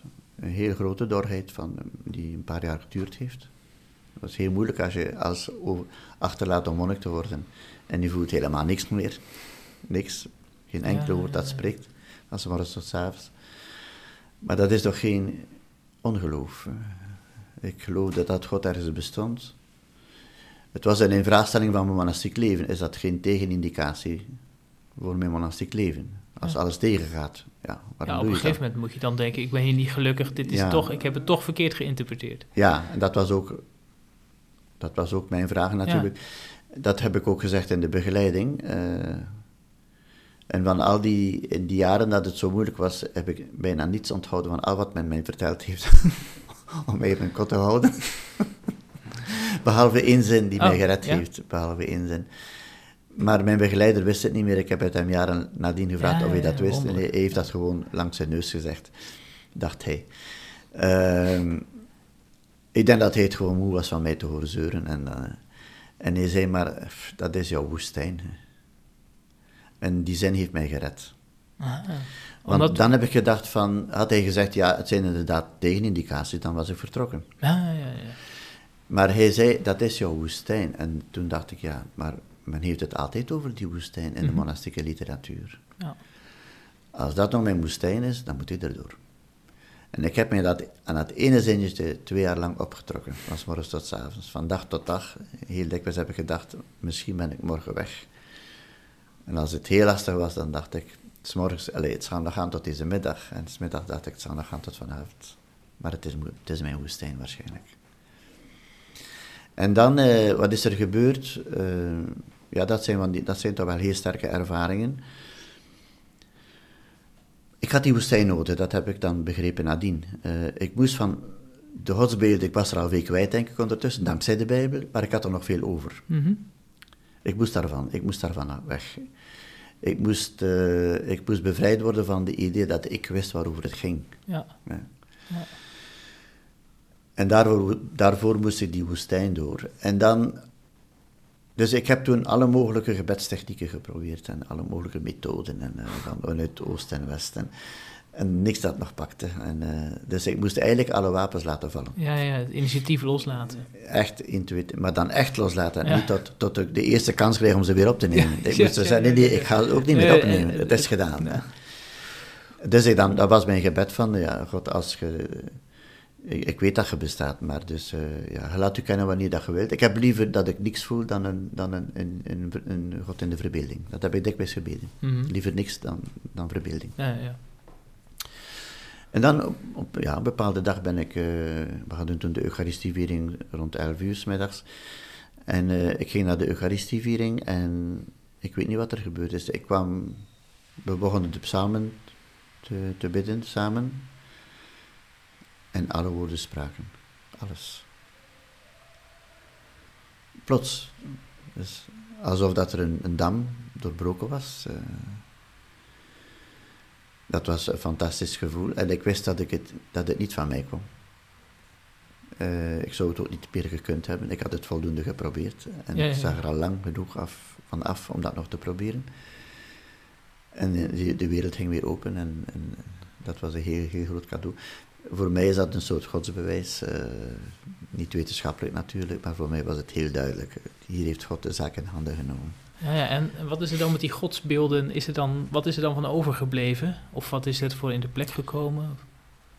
S1: Een heel grote dorheid van, die een paar jaar geduurd heeft. Dat is heel moeilijk als je als over- achterlaat om monnik te worden. En je voelt helemaal niks meer. Niks. Geen enkele
S2: Ja,
S1: woord dat spreekt. Als morgens tot 's avonds. Maar dat is toch geen ongeloof. Ik geloofde dat God ergens bestond. Het was een vraagstelling van mijn monastiek leven. Is dat geen tegenindicatie voor mijn monastiek leven. Als alles tegengaat, ja, waarom
S2: Ja, op een gegeven moment moet je dan denken, ik ben hier niet gelukkig, dit is
S1: Ja.
S2: toch, ik heb het toch verkeerd geïnterpreteerd.
S1: Ja, en dat was ook, dat was ook mijn vraag natuurlijk. Dat heb ik ook gezegd in de begeleiding. eh, en van al die, in die jaren dat het zo moeilijk was, heb ik bijna niets onthouden van al wat men mij verteld heeft. om in een kot te houden. Behalve één zin die
S2: Oh,
S1: mij gered
S2: ja?
S1: heeft. Behalve één zin. Maar mijn begeleider wist het niet meer. Ik heb het hem jaren nadien gevraagd
S2: Ja,
S1: of hij dat wist. En hij heeft dat gewoon langs zijn neus gezegd, dacht hij. Ehm, ik denk dat hij het gewoon moe was van mij te horen zeuren. En, eh, en hij zei maar, "Pff, dat is jouw woestijn. hè." En die zin heeft mij gered.
S2: Ah,
S1: Want
S2: omdat,
S1: dan heb ik gedacht van, had hij gezegd, ja, het zijn inderdaad tegenindicaties, dan was ik vertrokken.
S2: ja, ja, ja.
S1: Maar hij zei, dat is jouw woestijn. En toen dacht ik, ja, maar men heeft het altijd over die woestijn in de
S2: Mhm.
S1: monastieke literatuur.
S2: Ja.
S1: Als dat nog mijn woestijn is, dan moet ik erdoor. En ik heb mij dat aan het ene zinnetje twee jaar lang opgetrokken, van morgens tot 's avonds. Van dag tot dag, heel dikwijls heb ik gedacht, misschien ben ik morgen weg. En als het heel lastig was, dan dacht ik, 's morgens, allez, het zal nog gaan tot deze middag. En 's middag dacht ik, het zal nog gaan tot vanavond. Maar het is, het is mijn woestijn waarschijnlijk. En dan, eh, wat is er gebeurd? Eh, ja, dat zijn, dat zijn toch wel heel sterke ervaringen. Ik had die woestijn nodig, dat heb ik dan begrepen nadien. Eh, ik moest van de godsbeelden, ik was er al een week kwijt denk ik ondertussen, dankzij de Bijbel, maar ik had er nog veel over.
S2: Mhm.
S1: Ik moest daarvan, ik moest daarvan weg. Ik moest, eh, ik moest bevrijd worden van de idee dat ik wist waarover het ging.
S2: ja.
S1: Ja.
S2: Ja.
S1: En daarvoor, daarvoor moest ik die woestijn door. En dan, dus ik heb toen alle mogelijke gebedstechnieken geprobeerd en alle mogelijke methoden en, eh, van, vanuit Oost en West. En, en niks dat nog pakte. En, eh, dus ik moest eigenlijk alle wapens laten vallen.
S2: Ja, ja, het initiatief loslaten.
S1: Echt intuïtief, maar dan echt loslaten. En
S2: Ja.
S1: niet tot, tot ik de eerste kans kreeg om ze weer op te nemen.
S2: Ja,
S1: ik moest
S2: ja,
S1: zeggen, nee, ik ga het ook niet meer opnemen. Het is gedaan. hè. Dus ik dan, dat was mijn gebed van, ja, God, als je... Ik, ik weet dat je bestaat, maar dus, eh, ja, je laat u kennen wanneer dat je wilt. Ik heb liever dat ik niks voel dan een, dan een, een, een, een God in de verbeelding. Dat heb ik dikwijls gebeden.
S2: Mhm.
S1: Liever niks dan, dan verbeelding.
S2: Ja, ja.
S1: En dan op, op ja, een bepaalde dag ben ik, eh, we hadden toen de Eucharistieviering rond 11 uur 's middags. En eh, ik ging naar de Eucharistieviering en ik weet niet wat er gebeurd is. Ik kwam, we begonnen de psalmen te, te bidden samen. En alle woorden spraken. Alles. Plots. Dus alsof dat er een, een dam doorbroken was. eh. dat was een fantastisch gevoel. En ik wist dat, ik het, dat het niet van mij kwam. Eh, ik zou het ook niet meer gekund hebben. Ik had het voldoende geprobeerd. En
S2: Ja, ja,
S1: ik zag er al lang genoeg af, van af om dat nog te proberen. En eh, de, de wereld ging weer open en, en dat was een heel, heel groot cadeau. Voor mij is dat een soort godsbewijs. eh, niet wetenschappelijk natuurlijk, maar voor mij was het heel duidelijk. Hier heeft God de zaak in handen genomen.
S2: Ja, ja, en wat is er dan met die godsbeelden? Is er dan, wat is er dan van overgebleven? Of wat is er voor in de plek gekomen?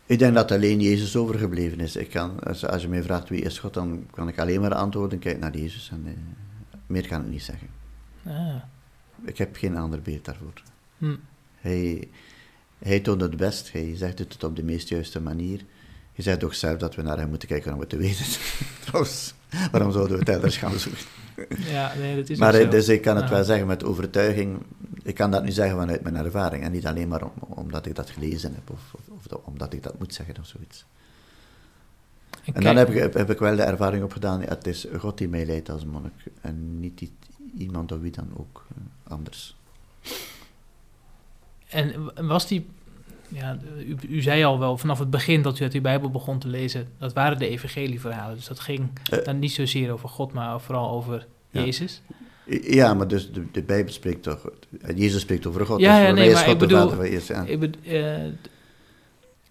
S1: Ik denk dat alleen Jezus overgebleven is. Ik kan, als, als je mij vraagt wie is God, dan kan ik alleen maar antwoorden, kijk naar Jezus. En, eh, meer kan ik niet zeggen.
S2: Ah,
S1: Ik heb geen ander beeld daarvoor.
S2: hm.
S1: Hij, hij toont het best, hij zegt het op de meest juiste manier. Hij zegt ook zelf dat we naar hem moeten kijken om het te weten. Trouwens, waarom zouden we het elders gaan zoeken?
S2: Ja, nee, dat is
S1: maar eh,
S2: zo.
S1: dus ik kan het wel zeggen met overtuiging. Ik kan dat nu zeggen vanuit mijn ervaring en niet alleen maar om, omdat ik dat gelezen heb of, of, of dat- omdat ik dat moet zeggen of zoiets.
S2: En
S1: En dan heb ik, heb, ik wel de ervaring opgedaan, het is God die mij leidt als monnik en niet iemand of wie dan ook eh, anders.
S2: En was die, ja, u, u zei al wel vanaf het begin dat u uit uw Bijbel begon te lezen, dat waren de evangelieverhalen. Dus dat ging
S1: Eh.
S2: dan niet zozeer over God, maar vooral over
S1: Ja.
S2: Jezus.
S1: Ja, maar dus de, de Bijbel spreekt toch, Jezus spreekt over God,
S2: Ja,
S1: dus
S2: ja, nee, maar
S1: God
S2: ik
S1: de
S2: bedoel-
S1: Jezus. Ja.
S2: Ik eh,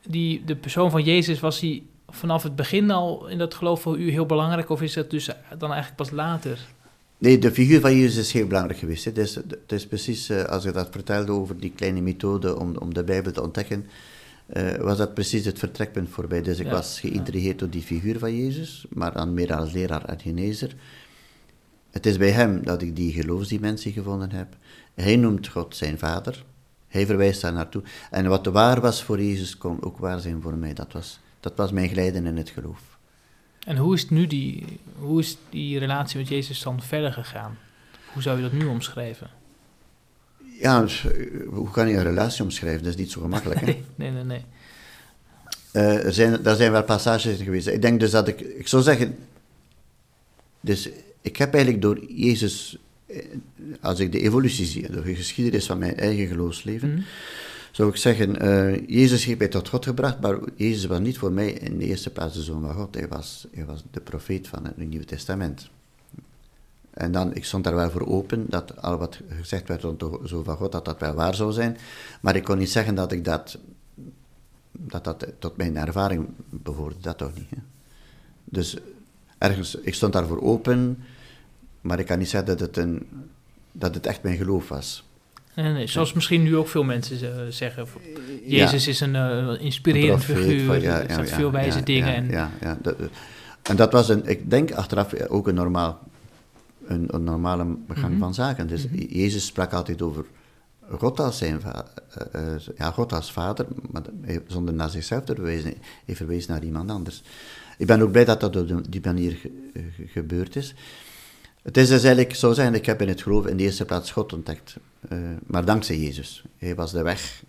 S2: die, de persoon van Jezus, was hij vanaf het begin al in dat geloof voor u heel belangrijk? Of is dat dus dan eigenlijk pas later?
S1: Nee, de figuur van Jezus is heel belangrijk geweest. Het is, het is precies, eh, als ik dat vertelde over die kleine methode om, om de Bijbel te ontdekken, eh, was dat precies het vertrekpunt voor mij. Dus ik
S2: Ja,
S1: was geïntrigeerd door die figuur van Jezus, maar dan meer als leraar en genezer. het is bij hem dat ik die geloofsdimensie gevonden heb. Hij noemt God zijn vader. Hij verwijst daar naartoe. En wat waar was voor Jezus, kon ook waar zijn voor mij. Dat was, dat was mijn glijden in het geloof.
S2: En hoe is, nu die, hoe is die relatie met Jezus dan verder gegaan? Hoe zou je dat nu omschrijven?
S1: Ja, dus, eh, hoe kan je een relatie omschrijven? Dat is niet zo gemakkelijk. Hè?
S2: nee, nee, nee.
S1: Uh, er, zijn, er zijn wel passages geweest. Ik denk dus dat ik, ik zou zeggen, dus ik heb eigenlijk door Jezus, eh, als ik de evolutie zie, door de geschiedenis van mijn eigen geloofsleven, mm. Zou ik zeggen, uh, Jezus heeft mij tot God gebracht, maar Jezus was niet voor mij in de eerste plaats de Zoon van God. Hij was, hij was de profeet van het Nieuwe Testament. En dan, ik stond daar wel voor open, dat al wat gezegd werd rond de Zoon van God, dat dat wel waar zou zijn. Maar ik kon niet zeggen dat ik dat, dat, dat tot mijn ervaring behoorde, dat toch niet. Hè? Dus ergens, ik stond daarvoor open, maar ik kan niet zeggen dat het, een, dat het echt mijn geloof was.
S2: Nee, zoals misschien nu ook veel mensen zeggen. Jezus is een uh, inspirerend figuur, ja, ja, veel wijze dingen.
S1: en, ja, ja, dat, en dat was een, ik denk achteraf ook een, normaal, een, een normale gang mhm. van zaken. Dus mhm. Jezus sprak altijd over God als, zijn uh, ja, God als vader, maar zonder naar zichzelf te verwijzen. Hij verwees naar iemand anders. Ik ben ook blij dat dat op die manier gebeurd is. Het is dus eigenlijk zo zijn, ik heb in het geloof in de eerste plaats God ontdekt. Uh, maar dankzij Jezus. Hij was de weg,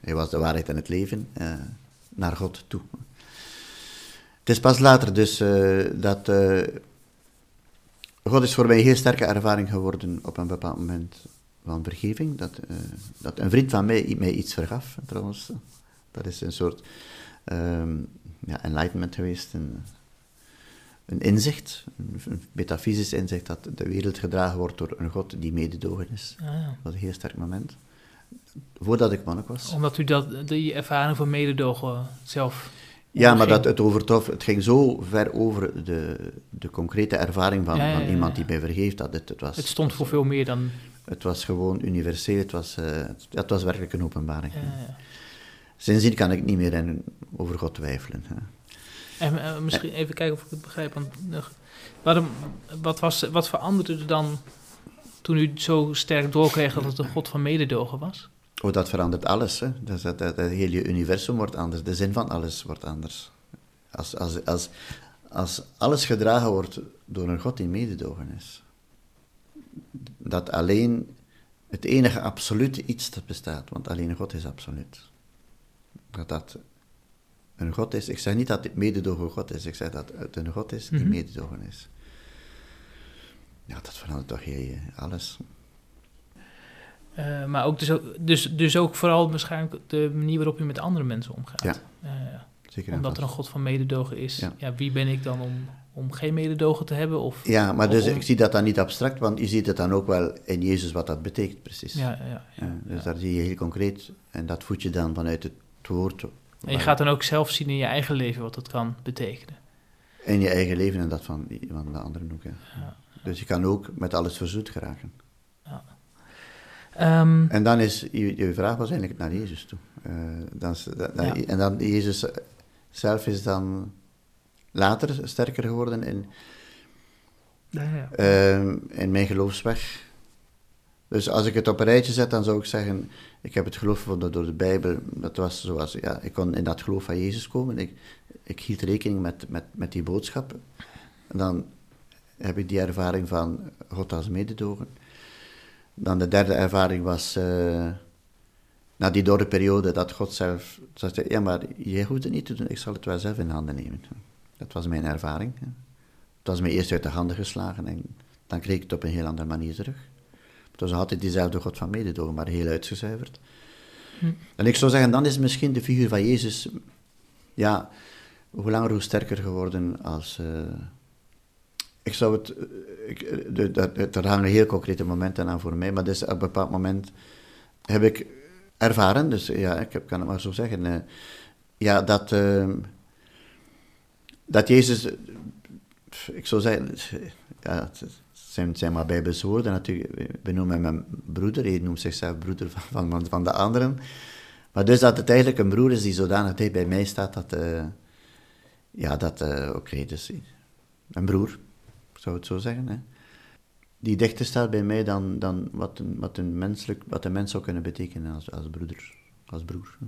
S1: hij was de waarheid en het leven uh, naar God toe. Het is pas later dus uh, dat God is voor mij een heel sterke ervaring geworden op een bepaald moment van vergeving. Dat, dat een vriend van mij mij iets vergaf, trouwens. Dat is een soort um, ja, enlightenment geweest, een inzicht, een, metafysisch inzicht, dat de wereld gedragen wordt door een God die mededogen is. Ah, ja. Dat was een heel sterk moment. Voordat ik monnik was.
S2: Omdat u dat, die ervaring van mededogen zelf.
S1: Ja, maar dat het overtrof, het ging zo ver over de, de concrete ervaring van, van iemand die mij vergeeft. Dat het, het, was,
S2: het stond voor veel meer dan.
S1: Het was gewoon universeel, het was, uh, het, was werkelijk een openbaring. Sindsdien kan ik niet meer in, over God twijfelen. Hè.
S2: En uh, misschien even kijken of ik het begrijp. Want, uh, wat, was, wat veranderde er dan toen u zo sterk doorkreeg dat het een God van mededogen was?
S1: Oh, dat verandert alles. Hè. Dat, hele universum wordt anders. De zin van alles wordt anders. Als, als, als, als alles gedragen wordt door een God die mededogen is. Dat alleen het enige absolute iets dat bestaat, want alleen God is absoluut dat dat een God is. Ik zeg niet dat het mededogen God is, ik zeg dat het een God is die mm mededogen is. Ja, dat verandert toch heel alles.
S2: Uh, maar ook dus, ook, dus, dus ook vooral waarschijnlijk de manier waarop je met andere mensen omgaat.
S1: Ja, uh, zeker.
S2: Omdat er een God van mededogen is. Ja. ja. wie ben ik dan om, om geen mededogen te hebben? Of,
S1: ja, maar dus ik zie dat dan niet abstract, want je ziet het dan ook wel in Jezus wat dat betekent, precies.
S2: Ja, ja,
S1: ja, dus daar zie je heel concreet en dat voed je dan vanuit het woord.
S2: En je gaat dan ook zelf zien in je eigen leven wat dat kan betekenen.
S1: In je eigen leven en dat van, van de anderen ook. Ja. Dus je kan ook met alles verzoet geraken. Ja.
S2: Um,
S1: en dan is, je, je vraag was eigenlijk naar Jezus toe. Uh, dan, dan, En dan Jezus zelf is dan later sterker geworden in, uh, in mijn geloofsweg. Dus als ik het op een rijtje zet, dan zou ik zeggen, ik heb het geloof gevonden door de Bijbel. Dat was zoals, ja, ik kon in dat geloof van Jezus komen. Ik, ik hield rekening met, met, met die boodschap. En dan heb ik die ervaring van God als mededogen. Dan de derde ervaring was, uh, na die dode periode, dat God zelf zei, ja, maar jij hoeft het niet te doen, ik zal het wel zelf in handen nemen. Dat was mijn ervaring. Het was me eerst uit de handen geslagen en dan kreeg ik het op een heel andere manier terug. Het was altijd diezelfde God van mededogen, maar heel uitgezuiverd. Hm. En ik zou zeggen, dan is misschien de figuur van Jezus, ja, hoe langer hoe sterker geworden als... Uh, ik zou het... Eh, ik, er hangen heel concrete momenten aan voor mij, maar dus op een bepaald moment heb ik ervaren, dus ja, ik heb, kan het maar zo zeggen, uh, ja, dat, uh, dat Jezus, ik zou zeggen, ja, zijn, zijn maar Bijbelse woorden natuurlijk. We noemen een broeder, hij noemt zichzelf broeder van, van, van de anderen. Maar dus dat het eigenlijk een broer is die zodanig dicht bij mij staat, dat, uh, ja, dat, uh, oké, dus een broer, zou het zo zeggen. Hè? die dichter staat bij mij dan, dan wat, een, wat, een menselijk, wat een mens zou kunnen betekenen als, als broeder, als broer.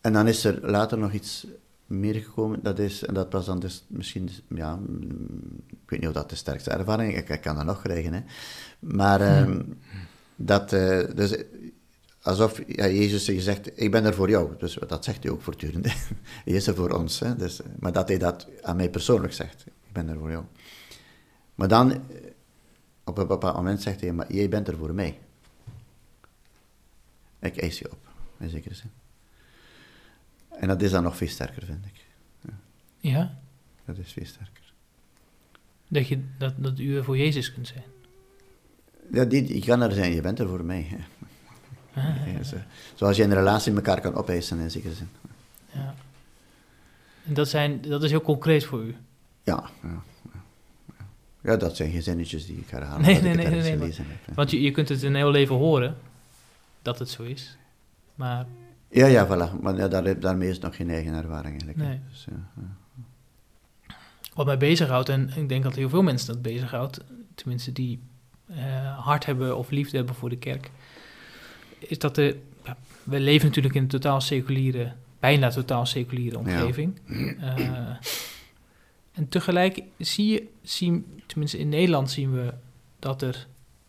S1: En dan is er later nog iets meer gekomen, dat is, en dat was dan dus misschien, ja, ik weet niet of dat de sterkste ervaring is, ik, ik, kan dat nog krijgen, hè. Maar ehm, dat, uh, dus alsof ja, Jezus je zegt, ik ben er voor jou. Dus dat zegt hij ook voortdurend. hij is er voor ons. Hè? Dus, maar dat hij dat aan mij persoonlijk zegt, ik ben er voor jou. Maar dan, eh, op een bepaald moment zegt hij, maar jij bent er voor mij. Ik eis je op, in zekere zin. En dat is dan nog veel sterker, vind ik.
S2: Ja? ja?
S1: Dat is veel sterker.
S2: Dat, je, dat, dat u er voor Jezus kunt zijn?
S1: Ja, die, je kan er zijn, je bent er voor mij. Ah, zoals je een relatie met elkaar kan opeisen, in zekere zin.
S2: Ja. En dat, zijn, dat is heel concreet voor u?
S1: Ja, ja. Ja, dat zijn geen zinnetjes die ik herhaal.
S2: Nee, nee, nee. nee, nee want je, je kunt het een heel leven horen, dat het zo is. Maar...
S1: Ja, ja, voilà. Maar ja, daar, daarmee is nog geen eigen ervaring eigenlijk. Nee. Dus, ja,
S2: Wat mij bezighoudt, en ik denk dat heel veel mensen dat bezighoudt, tenminste die uh, hart hebben of liefde hebben voor de kerk, is dat de, ja, we leven natuurlijk in een totaal seculiere, bijna totaal seculiere omgeving. Uh, en tegelijk zie je, zien, tenminste in Nederland zien we dat er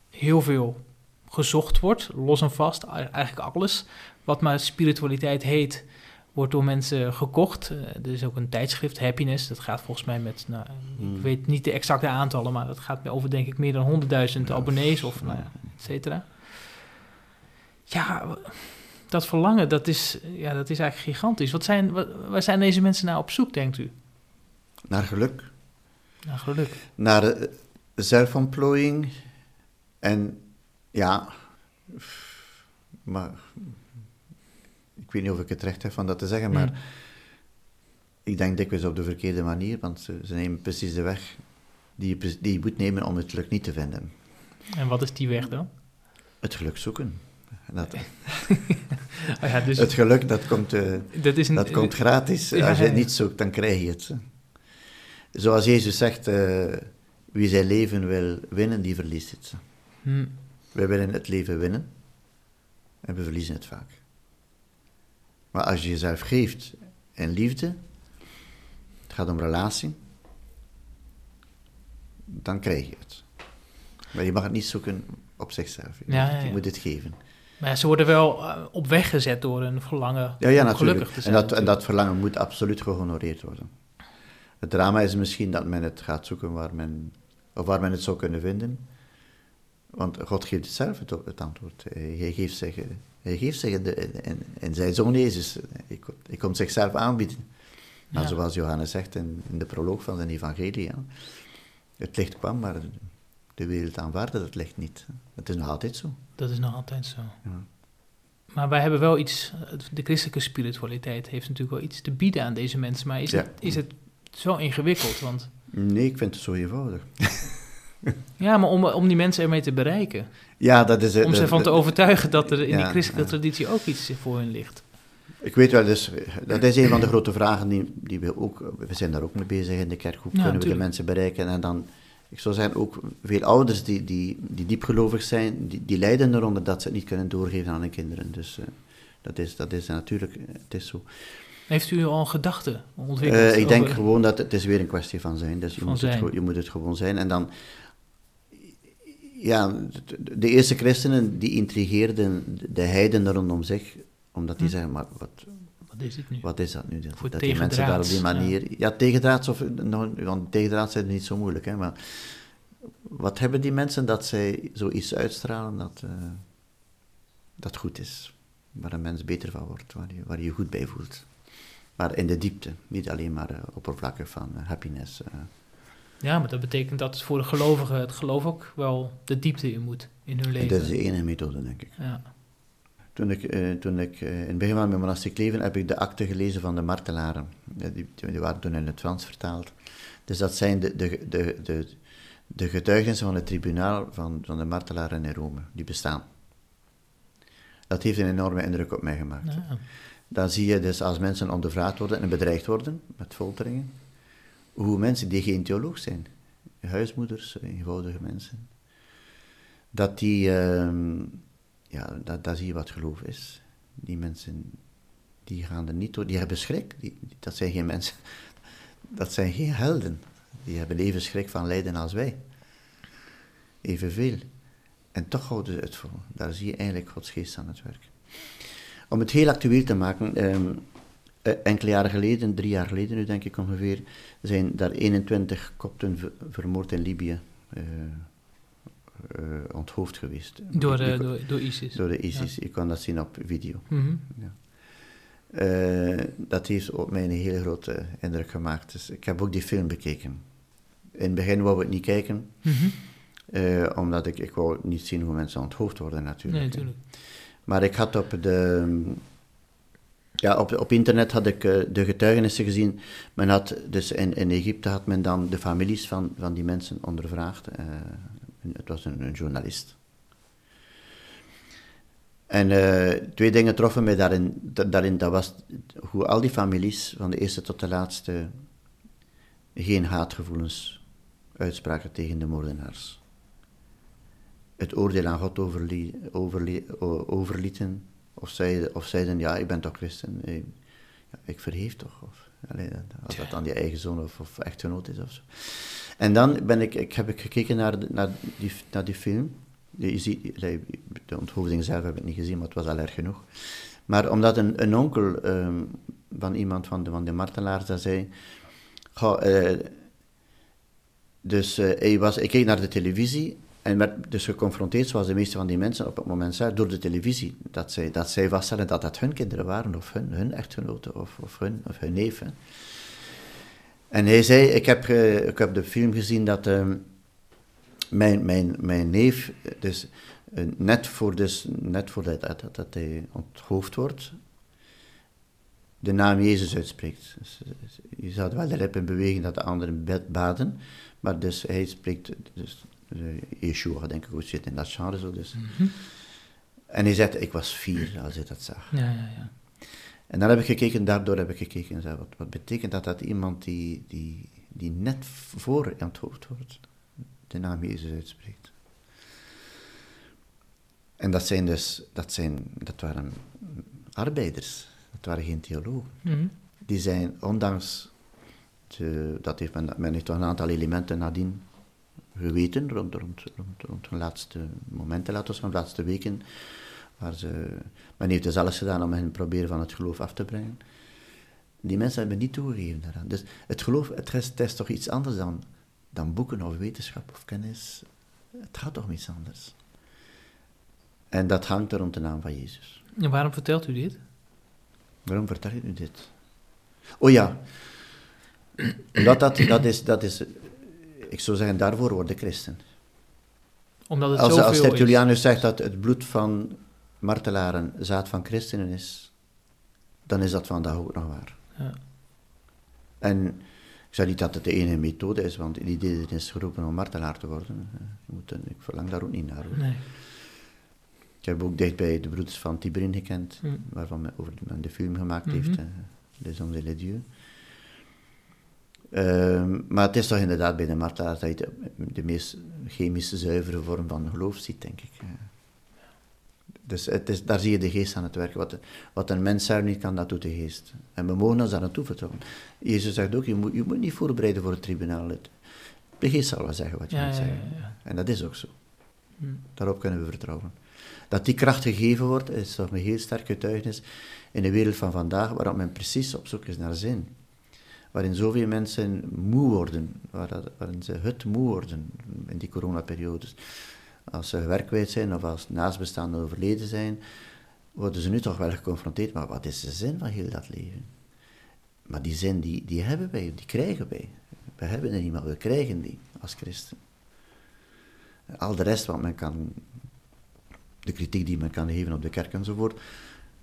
S2: heel veel gezocht wordt, los en vast, eigenlijk alles. Wat maar spiritualiteit heet, wordt door mensen gekocht. Uh, er is ook een tijdschrift, Happiness, dat gaat volgens mij met, nou, ik hmm. weet niet de exacte aantallen, maar dat gaat over denk ik meer dan 100.000 abonnees of nou ja, et cetera. Ja, dat verlangen, dat is, ja, dat is eigenlijk gigantisch. Wat zijn, waar zijn deze mensen nou op zoek, denkt u?
S1: Naar geluk.
S2: Naar geluk.
S1: Naar uh, zelfontplooiing. En ja, maar ik weet niet of ik het recht heb van dat te zeggen, maar mm. ik denk dikwijls op de verkeerde manier, want ze, ze nemen precies de weg die je, die je moet nemen om het geluk niet te vinden.
S2: En wat is die weg dan?
S1: Het geluk zoeken. Dat, oh ja, dus, het geluk, dat komt, uh, dat, is een, dat komt gratis. Als je het niet zoekt, dan krijg je het. Zoals Jezus zegt, uh, wie zijn leven wil winnen, die verliest het. Hmm. Wij willen het leven winnen en we verliezen het vaak. Maar als je jezelf geeft in liefde, het gaat om relatie, dan krijg je het. Maar je mag het niet zoeken op zichzelf. Je, ja, ja, je moet het geven.
S2: Maar ze worden wel eh, op weg gezet door een verlangen
S1: ja, ja, om gelukkig te zijn. En dat, en dat verlangen moet absoluut gehonoreerd worden. Het drama is misschien dat men het gaat zoeken waar men, of waar men het zou kunnen vinden. Want God geeft zelf het, het antwoord. Hij geeft zich, hij geeft zich in, in, zijn zoon Jezus. Hij, hij komt zichzelf aanbieden. Maar zoals Johannes zegt in, in, de proloog van zijn evangelie. Ja, het licht kwam, maar de wereld aanvaarde dat licht niet. Het is nog altijd zo.
S2: Dat is nog altijd zo. Ja. Maar wij hebben wel iets, de christelijke spiritualiteit heeft natuurlijk wel iets te bieden aan deze mensen. Maar is, het, is het zo ingewikkeld? Want...
S1: Nee, ik vind het zo eenvoudig.
S2: ja, maar om, om die mensen ermee te bereiken.
S1: Ja, dat is...
S2: Om ze ervan te overtuigen dat er in die christelijke traditie ook iets voor hen ligt.
S1: Ik weet wel, dus, dat is een van de grote vragen die, die we ook... We zijn daar ook mee bezig in de kerk. Hoe kunnen we de mensen bereiken? En dan, ik zou zeggen, ook veel ouders die, die, die diepgelovig zijn, die, die lijden eronder dat ze het niet kunnen doorgeven aan hun kinderen. Dus uh, dat, is, dat is natuurlijk, het is zo.
S2: Heeft u al gedachten ontwikkeld?
S1: Uh, ik denk gewoon dat het is weer een kwestie van zijn. Dus je, moet, Het, je moet het gewoon zijn. En dan, ja, de eerste christenen die intrigeerden de heidenen rondom zich, omdat die hm. zeggen, maar wat,
S2: wat is het nu?
S1: Wat is dat nu? Dat, dat die mensen daar op die manier... Ja, ja tegendraads, of, nou, want tegendraads zijn niet zo moeilijk, hè, maar wat hebben die mensen dat zij zoiets uitstralen dat, uh, dat goed is? Waar een mens beter van wordt, waar je, waar je goed bij voelt maar in de diepte. Niet alleen maar uh, oppervlakkig van uh, happiness.
S2: Ja, maar dat betekent dat het voor de gelovigen het geloof ook wel de diepte in moet in hun leven.
S1: Dat is de enige methode, denk ik. Ja. Toen ik, toen ik in het begin van mijn monastiek leven heb ik de akte gelezen van de martelaren. Die, die, waren toen in het Frans vertaald. Dus dat zijn de, de, de, de, de getuigenissen van het tribunaal van, van de martelaren in Rome, die bestaan. Dat heeft een enorme indruk op mij gemaakt. Ja dan zie je dus als mensen ondervraagd worden en bedreigd worden met folteringen, hoe mensen die geen theoloog zijn, huismoeders, eenvoudige mensen, dat die, ehm, ja, dat, dat zie je wat geloof is. Die mensen, die gaan er niet door, die hebben schrik. Die, dat zijn geen mensen, dat zijn geen helden. Die hebben even schrik van lijden als wij. Evenveel. En toch houden ze het vol. Daar zie je eigenlijk Gods geest aan het werk. Om het heel actueel te maken, ehm, eh, enkele jaren geleden, drie jaar geleden nu denk ik ongeveer, zijn daar 21 kopten vermoord in Libië. Uh, uh, onthoofd geweest.
S2: Door, door, door, ISIS?
S1: Door de ISIS. Je kan dat zien op video. Mm ja. uh, dat heeft op mij een hele grote indruk gemaakt. Dus ik heb ook die film bekeken. In het begin wou ik niet kijken, mm -hmm. uh, omdat ik, ik wou niet zien hoe mensen onthoofd worden natuurlijk.
S2: Nee, natuurlijk.
S1: Maar ik had op de... Ja, op, op internet had ik de getuigenissen gezien. Men had, dus in, in Egypte had men dan de families van, van die mensen ondervraagd. Het was een, een journalist. En uh, twee dingen troffen mij daarin, daarin. Dat was hoe al die families, van de eerste tot de laatste, geen haatgevoelens uitspraken tegen de moordenaars. Het oordeel aan God overli, overli, overlieten, of zeiden, of zeiden, ja, ik ben toch christen, ik, ja, ik vergeef toch. Of, allez, als dat dan je eigen zoon of, of echtgenoot is of zo. En dan ben ik, ik, heb ik gekeken naar, de, naar, die, naar die film. Je ziet, de onthoofding zelf heb ik niet gezien, maar het was al erg genoeg. Maar omdat een, een onkel um, van iemand van de, van de martelaars dat zei... Uh, dus uh, hij, was, ik keek naar de televisie en werd dus geconfronteerd, zoals de meeste van die mensen op het moment zijn, door de televisie. Dat zij, dat zij vaststellen dat dat hun kinderen waren, of hun, hun echtgenoten, of, of, hun, of hun neven. En hij zei, ik heb, ik heb de film gezien dat uh, mijn, mijn, mijn neef, dus uh, net, voor dus, net voordat dat, dat, dat hij onthoofd wordt, de naam Jezus uitspreekt. Dus, je zou wel de lippen bewegen dat de anderen baden, maar dus hij spreekt, dus, Yeshua denk ik goed zit in dat zo dus. Mm -hmm. En hij zegt, ik was vier als hij dat zag.
S2: Ja, ja, ja.
S1: En dan heb ik gekeken, daardoor heb ik gekeken en zei, wat, wat betekent dat dat iemand die, die, die net voor aan het hoofd wordt, de naam Jezus uitspreekt. En dat zijn dus, dat, zijn, dat waren arbeiders, dat waren geen theologen. Mm -hmm. Die zijn, ondanks, de, dat heeft men, men heeft toch een aantal elementen nadien geweten, rond, rond, rond, rond de laatste momenten, laten we laatste weken, Waar ze, men heeft dus alles gedaan om hen proberen van het geloof af te brengen. Die mensen hebben niet toegegeven daaraan. Dus het geloof, het is, het is toch iets anders dan, dan boeken of wetenschap of kennis. Het gaat toch om iets anders. En dat hangt er rond de naam van Jezus.
S2: En waarom vertelt u dit?
S1: Waarom vertel ik u dit? Oh ja, omdat dat, dat, is, dat is, ik zou zeggen, daarvoor worden christen.
S2: Omdat het
S1: als,
S2: zoveel
S1: als Tertullianus
S2: is.
S1: zegt dat het bloed van martelaren zaad van christenen is, dan is dat vandaag ook nog waar.
S2: Ja.
S1: En ik zeg niet dat het de enige methode is, want iedereen is geroepen om martelaar te worden. Je moet, ik verlang daar ook niet naar.
S2: Nee.
S1: Ik heb ook dicht bij de broeders van Tibrin gekend,
S2: Mm.
S1: waarvan men, over, men de film gemaakt
S2: Mhm.
S1: heeft, eh, Les Hommes et les Dieux. Ehm, maar het is toch inderdaad bij de martelaars dat je de, de meest chemische zuivere vorm van geloof ziet, denk ik. Dus het is, daar zie je de geest aan het werken. Wat, wat een mens zelf niet kan, dat doet de geest. En we mogen ons daar naartoe vertrouwen. Jezus zegt ook, je moet, je moet niet voorbereiden voor het tribunaal. De geest zal wel zeggen wat je
S2: Ja,
S1: moet
S2: ja,
S1: zeggen.
S2: ja, ja.
S1: En dat is ook zo.
S2: Hm.
S1: Daarop kunnen we vertrouwen. Dat die kracht gegeven wordt, is toch een heel sterk getuigenis in de wereld van vandaag, waarop men precies op zoek is naar zin. Waarin zoveel mensen moe worden, waarin ze het moe worden in die coronaperiodes. Als ze werk kwijt zijn of als naastbestaanden overleden zijn, worden ze nu toch wel geconfronteerd. Maar wat is de zin van heel dat leven? Maar die zin, die, die hebben wij, die krijgen wij. We hebben er niet, maar we krijgen die als christen. Al de rest wat men kan, de kritiek die men kan geven op de kerk enzovoort,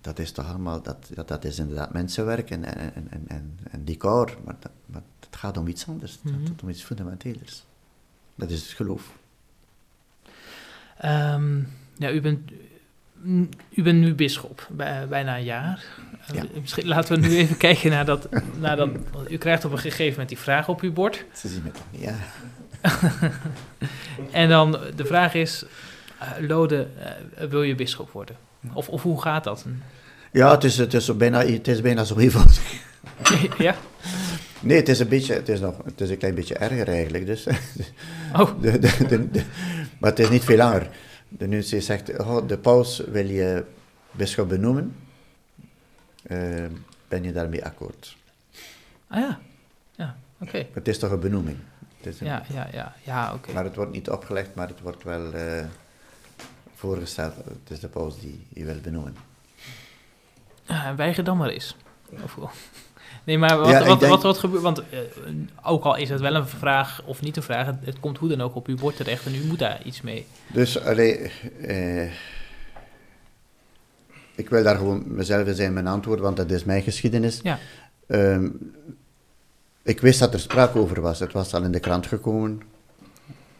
S1: dat is toch allemaal, dat, dat, dat is inderdaad mensenwerk en, en, en, en, en, decor, maar, dat, maar het gaat om iets anders, het
S2: Mhm.
S1: gaat om iets fundamenteelers. Dat is het geloof.
S2: Ehm, ja, u bent, u bent nu bisschop, bij, bijna een jaar. Eh,
S1: Ja.
S2: Misschien laten we nu even kijken naar dat, naar dat... U krijgt op een gegeven moment die vraag op uw bord.
S1: Ze zien het ja.
S2: en dan de vraag is, uh, Lode, uh, wil je bisschop worden? Of, of hoe gaat dat?
S1: Ja, het is, het is, bijna, het is bijna zo eenvoudig.
S2: ja?
S1: Nee, het is een beetje, het is nog, het is een klein beetje erger eigenlijk. Dus.
S2: Oh.
S1: De, de, de, maar het is niet veel langer. De nuntie zegt, oh, de paus wil je bisschop benoemen. Uh, ben je daarmee akkoord?
S2: Ah ja, ja, oké.
S1: Het is toch een benoeming?
S2: Een, ja, ja, ja, ja oké.
S1: Maar het wordt niet opgelegd, maar het wordt wel uh, voorgesteld. Het is de paus die je wil benoemen.
S2: Uh, weiger dan maar eens. Of, nee, maar wat, ja, wat, denk... wat, wat, gebeurt... Want uh, ook al is het wel een vraag of niet een vraag... Het, het, komt hoe dan ook op uw bord terecht en u moet daar iets mee.
S1: Dus, allee... ik wil daar gewoon mezelf zijn mijn antwoord, want dat is mijn geschiedenis.
S2: Ja.
S1: Um, ik wist dat er sprake over was. Het was al in de krant gekomen.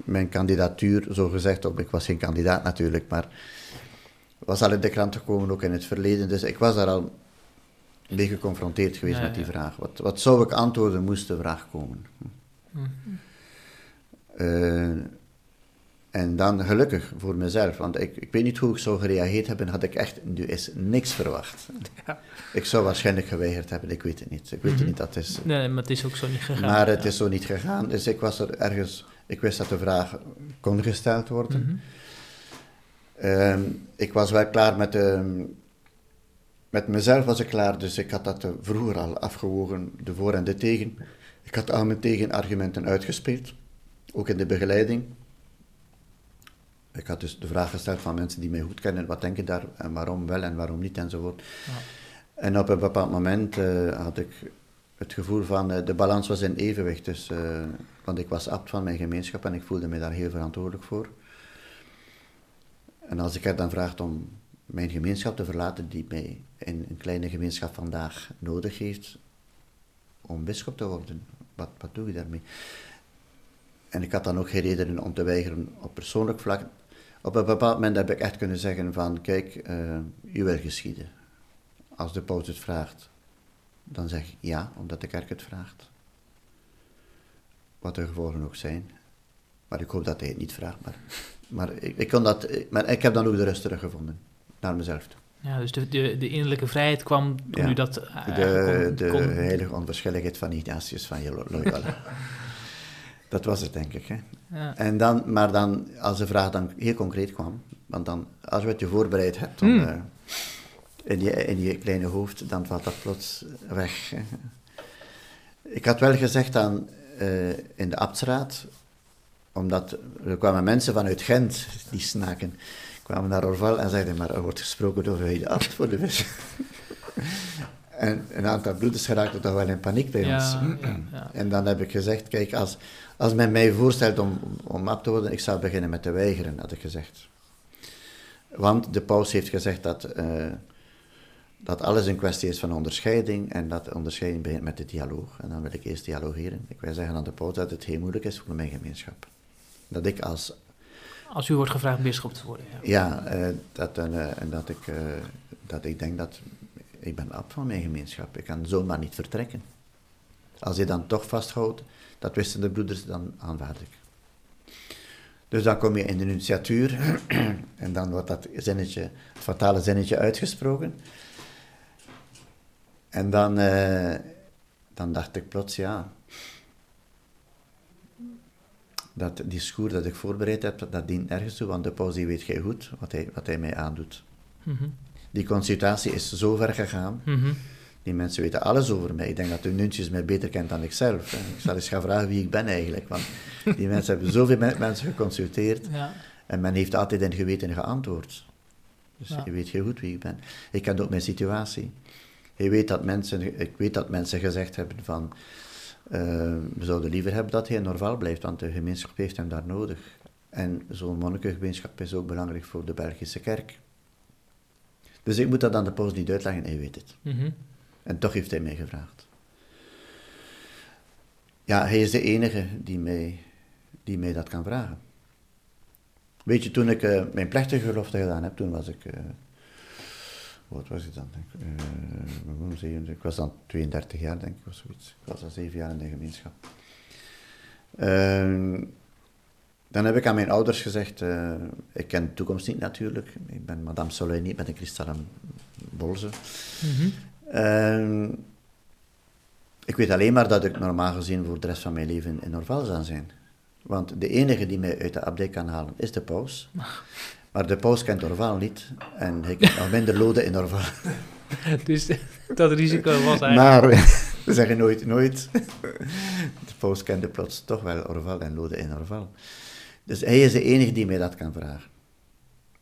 S1: Mijn kandidatuur, zo gezegd, op, ik was geen kandidaat natuurlijk, maar was al in de krant gekomen, ook in het verleden. Dus ik was daar al mee geconfronteerd geweest met die vraag. Wat, wat zou ik antwoorden, moest de vraag komen. Mm uh, en dan gelukkig voor mezelf, want ik, ik weet niet hoe ik zou gereageerd hebben, had ik echt nu is niks verwacht. Ja. Ik zou waarschijnlijk geweigerd hebben, ik weet het niet. Ik weet het mhm. niet, dat is...
S2: Nee, maar het is ook zo niet gegaan.
S1: Maar het is zo niet gegaan, dus ik was er ergens... Ik wist dat de vraag kon gesteld worden. Mhm. Ehm, ik was wel klaar met de... Met mezelf was ik klaar, dus ik had dat vroeger al afgewogen, de voor en de tegen. Ik had al mijn tegenargumenten uitgespeeld, ook in de begeleiding. Ik had dus de vraag gesteld van mensen die mij goed kennen, wat denk je daar en waarom wel en waarom niet enzovoort. Ja. En op een bepaald moment uh, had ik het gevoel van uh, de balans was in evenwicht. Dus, uh, want ik was abt van mijn gemeenschap en ik voelde me daar heel verantwoordelijk voor. En als ik er dan vraag om mijn gemeenschap te verlaten, die mij in een kleine gemeenschap vandaag nodig heeft om bischop te worden, wat, wat doe je daarmee? En ik had dan ook geen reden om te weigeren op persoonlijk vlak op een bepaald moment heb ik echt kunnen zeggen van, kijk, uh, u wil geschieden. Als de paus het vraagt, dan zeg ik ja, omdat de kerk het vraagt. Wat de gevolgen ook zijn. Maar ik hoop dat hij het niet vraagt. Maar, maar, ik, ik, kon dat, maar ik heb dan ook de rust teruggevonden, naar mezelf toe.
S2: Ja, dus de, de, de innerlijke vrijheid kwam toen u dat
S1: De, de heilige onverschilligheid van Ignatius van Loyola. Dat was het, denk ik. Hè. Ja. En dan, maar dan, als de vraag dan heel concreet kwam, want dan, als je het je voorbereid hebt dan, uh, in, je, in je kleine hoofd, dan valt dat plots weg. Ik had wel gezegd aan, uh, in de Abtsraad, omdat er kwamen mensen vanuit Gent, die snaken, kwamen naar Orval en zeiden, maar er wordt gesproken over de abt voor de vis. En een aantal broeders geraakten toch wel in paniek bij ons. Ja, En dan heb ik gezegd, kijk, als, als men mij voorstelt om, om ab te worden, ik zou beginnen met te weigeren, had ik gezegd. Want de paus heeft gezegd dat, uh, dat alles een kwestie is van onderscheiding en dat de onderscheiding begint met de dialoog. En dan wil ik eerst dialogeren. Ik wil zeggen aan de paus dat het heel moeilijk is voor mijn gemeenschap. Dat ik als...
S2: Als u wordt gevraagd bischop te worden,
S1: ja. Ja, uh, dat, uh, en dat ik, dat ik denk dat ik ben ab van mijn gemeenschap. Ik kan zomaar niet vertrekken. Als je dan toch vasthoudt, dat wisten de broeders, dan aanvaard ik. Dus dan kom je in de initiatuur en dan wordt dat zinnetje, het fatale zinnetje uitgesproken. En dan, uh, dan dacht ik plots, ja, dat discours dat ik voorbereid heb, dat dient nergens toe, want de paus weet gij goed wat hij, wat hij mij aandoet. Mm die consultatie is zo ver gegaan. Mhm. Die mensen weten alles over mij. Ik denk dat de Nuntjes mij beter kent dan ikzelf. Ik zal eens gaan vragen wie ik ben eigenlijk. Want die mensen hebben zoveel mensen geconsulteerd. Ja. En men heeft altijd in geweten geantwoord. Dus je weet heel goed wie ik ben. Ik ken ook mijn situatie. Je weet dat mensen, ik weet dat mensen gezegd hebben van... Uh, we zouden liever hebben dat hij in Norval blijft, want de gemeenschap heeft hem daar nodig. En zo'n monnikengemeenschap is ook belangrijk voor de Belgische kerk. Dus ik moet dat aan de paus niet uitleggen, hij weet het. Mhm. En toch heeft hij mij gevraagd. Ja, hij is de enige die mij, die mij dat kan vragen. Weet je, toen ik uh, mijn plechtige gelofte gedaan heb, toen was ik... Uh, wat was ik dan? Uh, ik was dan 32 jaar, denk ik, of zoiets. Ik was al zeven jaar in de gemeenschap. Ehm, Dan heb ik aan mijn ouders gezegd, uh, ik ken de toekomst niet natuurlijk. Ik ben Madame Soleil niet met een kristallen bolze. Mm -hmm. ik weet alleen maar dat ik normaal gezien voor de rest van mijn leven in Orval zal zijn. Want de enige die mij uit de abdij kan halen is de paus. Maar de paus kent Orval niet en hij kent nog minder Lode in Orval.
S2: dus dat risico was eigenlijk...
S1: Maar, we zeggen nooit, nooit. De paus kende plots toch wel Orval en Lode in Orval. Dus hij is de enige die mij dat kan vragen.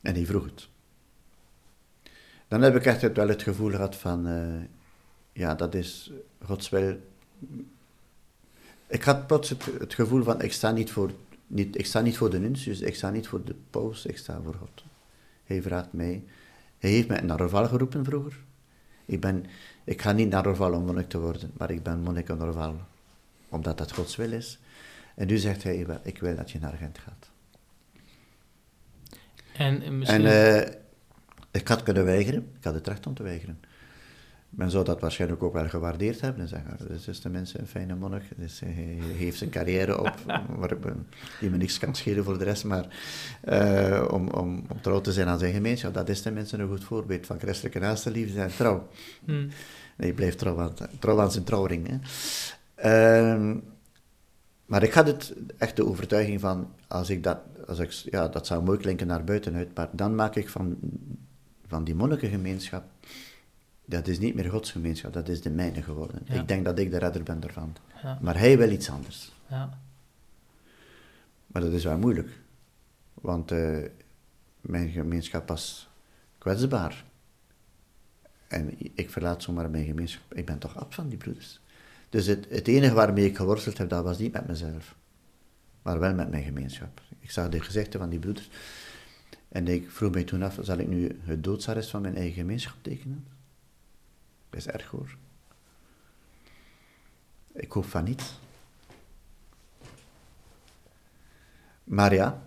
S1: En die vroeg het. Dan heb ik echt wel het gevoel gehad van, uh, ja, dat is Gods wil. Ik had plots het, het, gevoel van, ik sta niet voor, niet, ik sta niet voor de nuncius, ik sta niet voor de paus, ik sta voor God. Hij vraagt mij, hij heeft mij naar Orval geroepen vroeger. Ik, ben, ik ga niet naar Orval om monnik te worden, maar ik ben monnik in Orval, omdat dat Gods wil is. En nu zegt hij, ik wil dat je naar Gent gaat.
S2: En, misschien...
S1: en uh, ik had kunnen weigeren, ik had het recht om te weigeren. Men zou dat waarschijnlijk ook wel gewaardeerd hebben en zeggen, dit is tenminste een fijne monnik, dus hij heeft zijn carrière op, waar, die me niks kan schelen voor de rest, maar uh, om, om, om trouw te zijn aan zijn gemeenschap, dat is tenminste een goed voorbeeld van christelijke naastenliefde en trouw. Hmm. Je blijft trouw aan, trouw aan zijn trouwring. Hè. Uh, maar ik had het echt de overtuiging van, als ik dat, als ik, ja, dat zou mooi klinken naar buitenuit, maar dan maak ik van, van die monnikengemeenschap, dat is niet meer Gods gemeenschap, dat is de mijne geworden. Ik denk dat ik de redder ben ervan. Ja. Maar hij wil iets anders. Ja. Maar dat is wel moeilijk, want uh, mijn gemeenschap was kwetsbaar. En ik verlaat zomaar mijn gemeenschap. Ik ben toch af van die broeders. Dus het, het enige waarmee ik geworsteld heb, dat was niet met mezelf, maar wel met mijn gemeenschap. Ik zag de gezichten van die broeders en ik vroeg mij toen af, zal ik nu het doodsarrest van mijn eigen gemeenschap tekenen? Is erg hoor. Ik hoop van niet. Maar ja.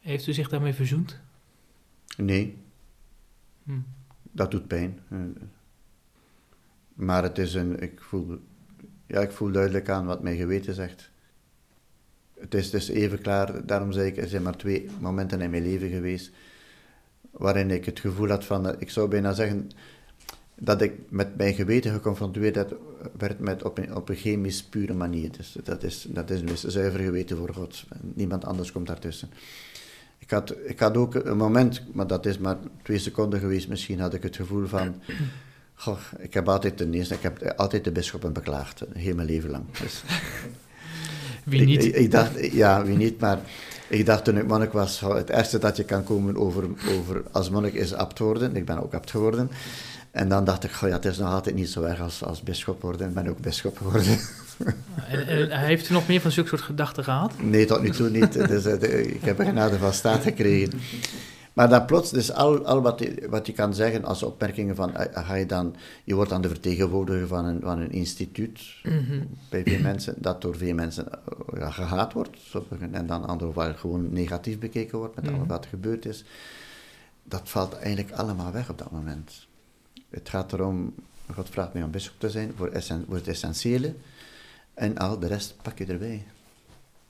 S2: Heeft u zich daarmee verzoend?
S1: Nee. Hm. Dat doet pijn. Maar het is een, ik voel, ja, ik voel duidelijk aan wat mijn geweten zegt. Het is dus even klaar, daarom zei ik, er zijn maar twee momenten in mijn leven geweest waarin ik het gevoel had van, ik zou bijna zeggen, dat ik met mijn geweten geconfronteerd werd met op een, op een chemisch pure manier. Dus dat is, dat is een zuiver geweten voor God. Niemand anders komt daartussen. Ik had, ik had ook een moment, maar dat is maar twee seconden geweest misschien, had ik het gevoel van Goh, ik heb altijd ten eerste, ik heb altijd de bisschoppen beklaagd, heel mijn leven lang. Dus,
S2: wie niet?
S1: Ik, dacht, ja, wie niet, maar ik dacht toen ik monnik was, het eerste dat je kan komen over, over als monnik is abt worden. Ik ben ook abt geworden. En dan dacht ik, goh, ja, het is nog altijd niet zo erg als, als bisschop worden. Ik ben ook bisschop geworden.
S2: En, en, heeft u nog meer van zulke soort gedachten gehad?
S1: Nee, tot nu toe niet. Dus, ik heb een genade van staat gekregen. Maar dan plots, dus al, al wat, je, wat je kan zeggen als opmerkingen van, eh, ga je dan, je wordt dan de vertegenwoordiger van een, van een instituut, mm bij veel mensen, dat door veel mensen eh, ja, gehaat wordt, en dan anderen waar gewoon negatief bekeken wordt met mm alles wat er gebeurd is. Dat valt eigenlijk allemaal weg op dat moment. Het gaat erom, God vraagt mij om bischop te zijn voor, essen, voor het essentiële, en al de rest pak je erbij.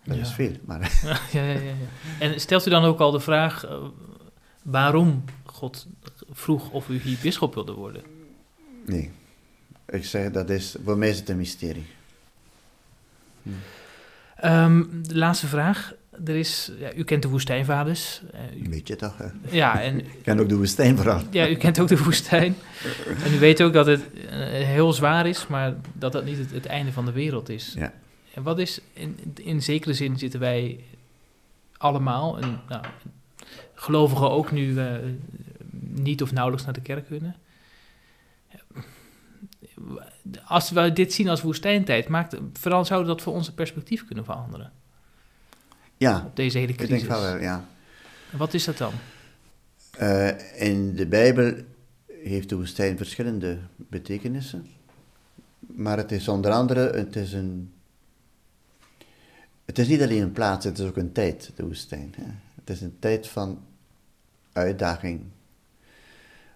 S1: Dat is veel, maar...
S2: Ja, ja, ja, En stelt u dan ook al de vraag, eh, waarom God vroeg of u hier bisschop wilde worden?
S1: Nee. Ik zeg, dat is, voor mij is het een mysterie.
S2: Hm. Um, de laatste vraag. Er is, ja, u kent de woestijnvaders.
S1: Uh, Weet je toch, hè?
S2: Ja, en...
S1: ik ken ook de woestijn vooral.
S2: Ja, u kent ook de woestijn. en u weet ook dat het uh, heel zwaar is, maar dat dat niet het, het, einde van de wereld is.
S1: Ja.
S2: En wat is, in, in zekere zin zitten wij allemaal, en, nou, gelovigen ook nu uh, niet of nauwelijks naar de kerk kunnen. Als we dit zien als woestijntijd, maakt, vooral zou dat voor onze perspectief kunnen veranderen.
S1: Ja,
S2: op deze hele crisis.
S1: ik denk wel, ja.
S2: Wat is dat dan?
S1: Uh, in de Bijbel heeft de woestijn verschillende betekenissen. Maar het is onder andere, het is een... Het is niet alleen een plaats, het is ook een tijd, de woestijn. Hè. Het is een tijd van uitdaging,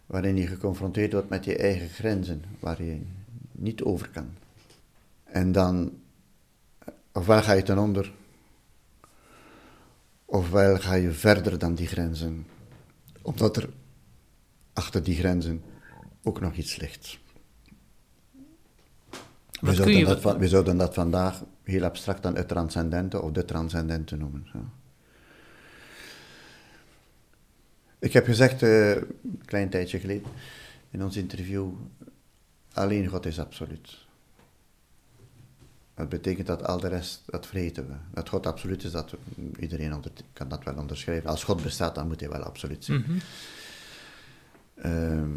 S1: waarin je geconfronteerd wordt met je eigen grenzen, waar je niet over kan. En dan, of waar ga je ten onder? Ofwel ga je verder dan die grenzen, omdat er achter die grenzen ook nog iets ligt. We zouden,
S2: je-
S1: dat, van- we zouden dat vandaag heel abstract dan het transcendente of de transcendente noemen. ja. Ik heb gezegd, eh, een klein tijdje geleden, in ons interview, alleen God is absoluut. Dat betekent dat al de rest, dat vergeten we. Dat God absoluut is, dat iedereen onder, kan dat wel onderschrijven. Als God bestaat, dan moet hij wel absoluut zijn.
S2: Mhm.
S1: Ehm,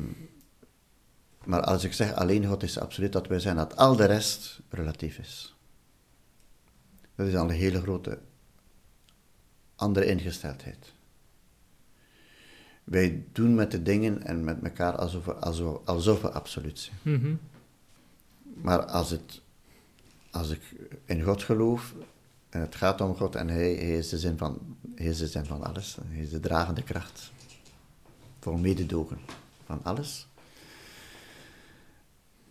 S1: maar als ik zeg alleen God is absoluut, dat wij zijn dat al de rest relatief is. Dat is al een hele grote andere ingesteldheid. Wij doen met de dingen en met elkaar alsof we, alsof, alsof we absoluut zijn.
S2: Mhm.
S1: Maar als, het, als ik in God geloof en het gaat om God en hij, is de zin van, hij is de zin van alles, hij is de dragende kracht voor mededogen van alles,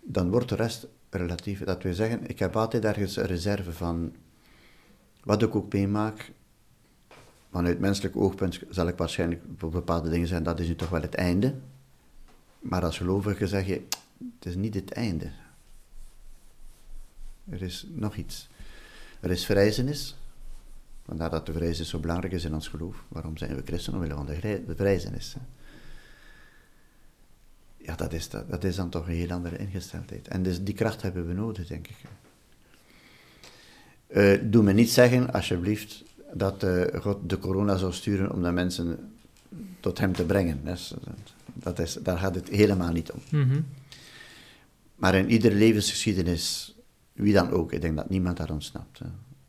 S1: dan wordt de rest relatief. Dat wil zeggen, ik heb altijd ergens een reserve van wat ik ook meemaak. Vanuit menselijk oogpunt zal ik waarschijnlijk voor bepaalde dingen zeggen, dat is nu toch wel het einde. Maar als gelovige zeg je, het is niet het einde. Er is nog iets. Er is verrijzenis. Vandaar dat de verrijzenis zo belangrijk is in ons geloof. Waarom zijn we christen? Omwille van de grij- de verrijzenis. hè. Ja, dat is, dat, dat is dan toch een heel andere ingesteldheid. En dus die kracht hebben we nodig, denk ik. Eh, doe me niet zeggen, alsjeblieft, dat eh, God de corona zou sturen om de mensen tot hem te brengen. Dat is, dat is, daar gaat het helemaal niet om.
S2: Mhm.
S1: Maar in iedere levensgeschiedenis, wie dan ook, ik denk dat niemand daar ontsnapt.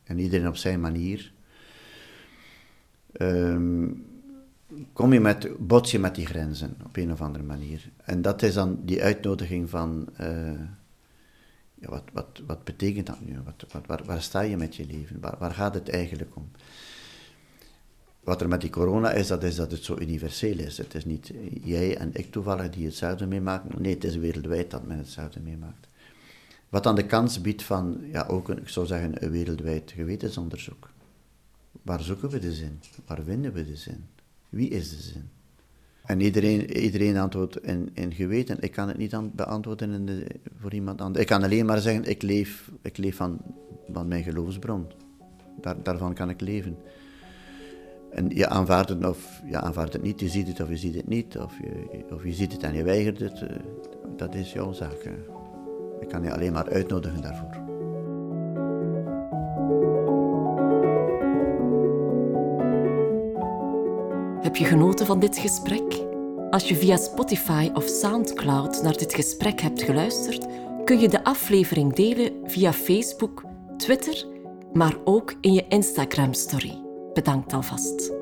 S1: En iedereen op zijn manier. ehm, kom je met, bots je met die grenzen op een of andere manier. En dat is dan die uitnodiging van, eh, ja, wat, wat, wat betekent dat nu? Wat, wat, waar, sta je met je leven? Waar, waar gaat het eigenlijk om? Wat er met die corona is, dat is dat het zo universeel is. Het is niet jij en ik toevallig die hetzelfde meemaken. Nee, het is wereldwijd dat men hetzelfde meemaakt. Wat dan de kans biedt van, ja, ook een, ik zou zeggen, een wereldwijd gewetensonderzoek. Waar zoeken we de zin? Waar vinden we de zin? Wie is de zin? En iedereen, iedereen antwoordt in, in geweten. Ik kan het niet beantwoorden in voor iemand anders. Ik kan alleen maar zeggen, ik leef, ik leef van, van mijn geloofsbron. Daar, daarvan kan ik leven. En je aanvaardt het of je aanvaardt het niet, je ziet het of je ziet het niet, of je, of je ziet het en je weigert het, eh, dat is jouw zaak. Ik kan je alleen maar uitnodigen daarvoor.
S3: Heb je genoten van dit gesprek? Als je via Spotify of SoundCloud naar dit gesprek hebt geluisterd, kun je de aflevering delen via Facebook, Twitter, maar ook in je Instagram-story. Bedankt alvast.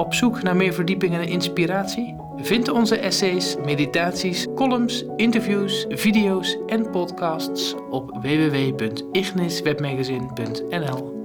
S2: Op zoek naar meer verdieping en inspiratie? Vind onze essays, meditaties, columns, interviews, video's en podcasts op www.igniswebmagazine.nl.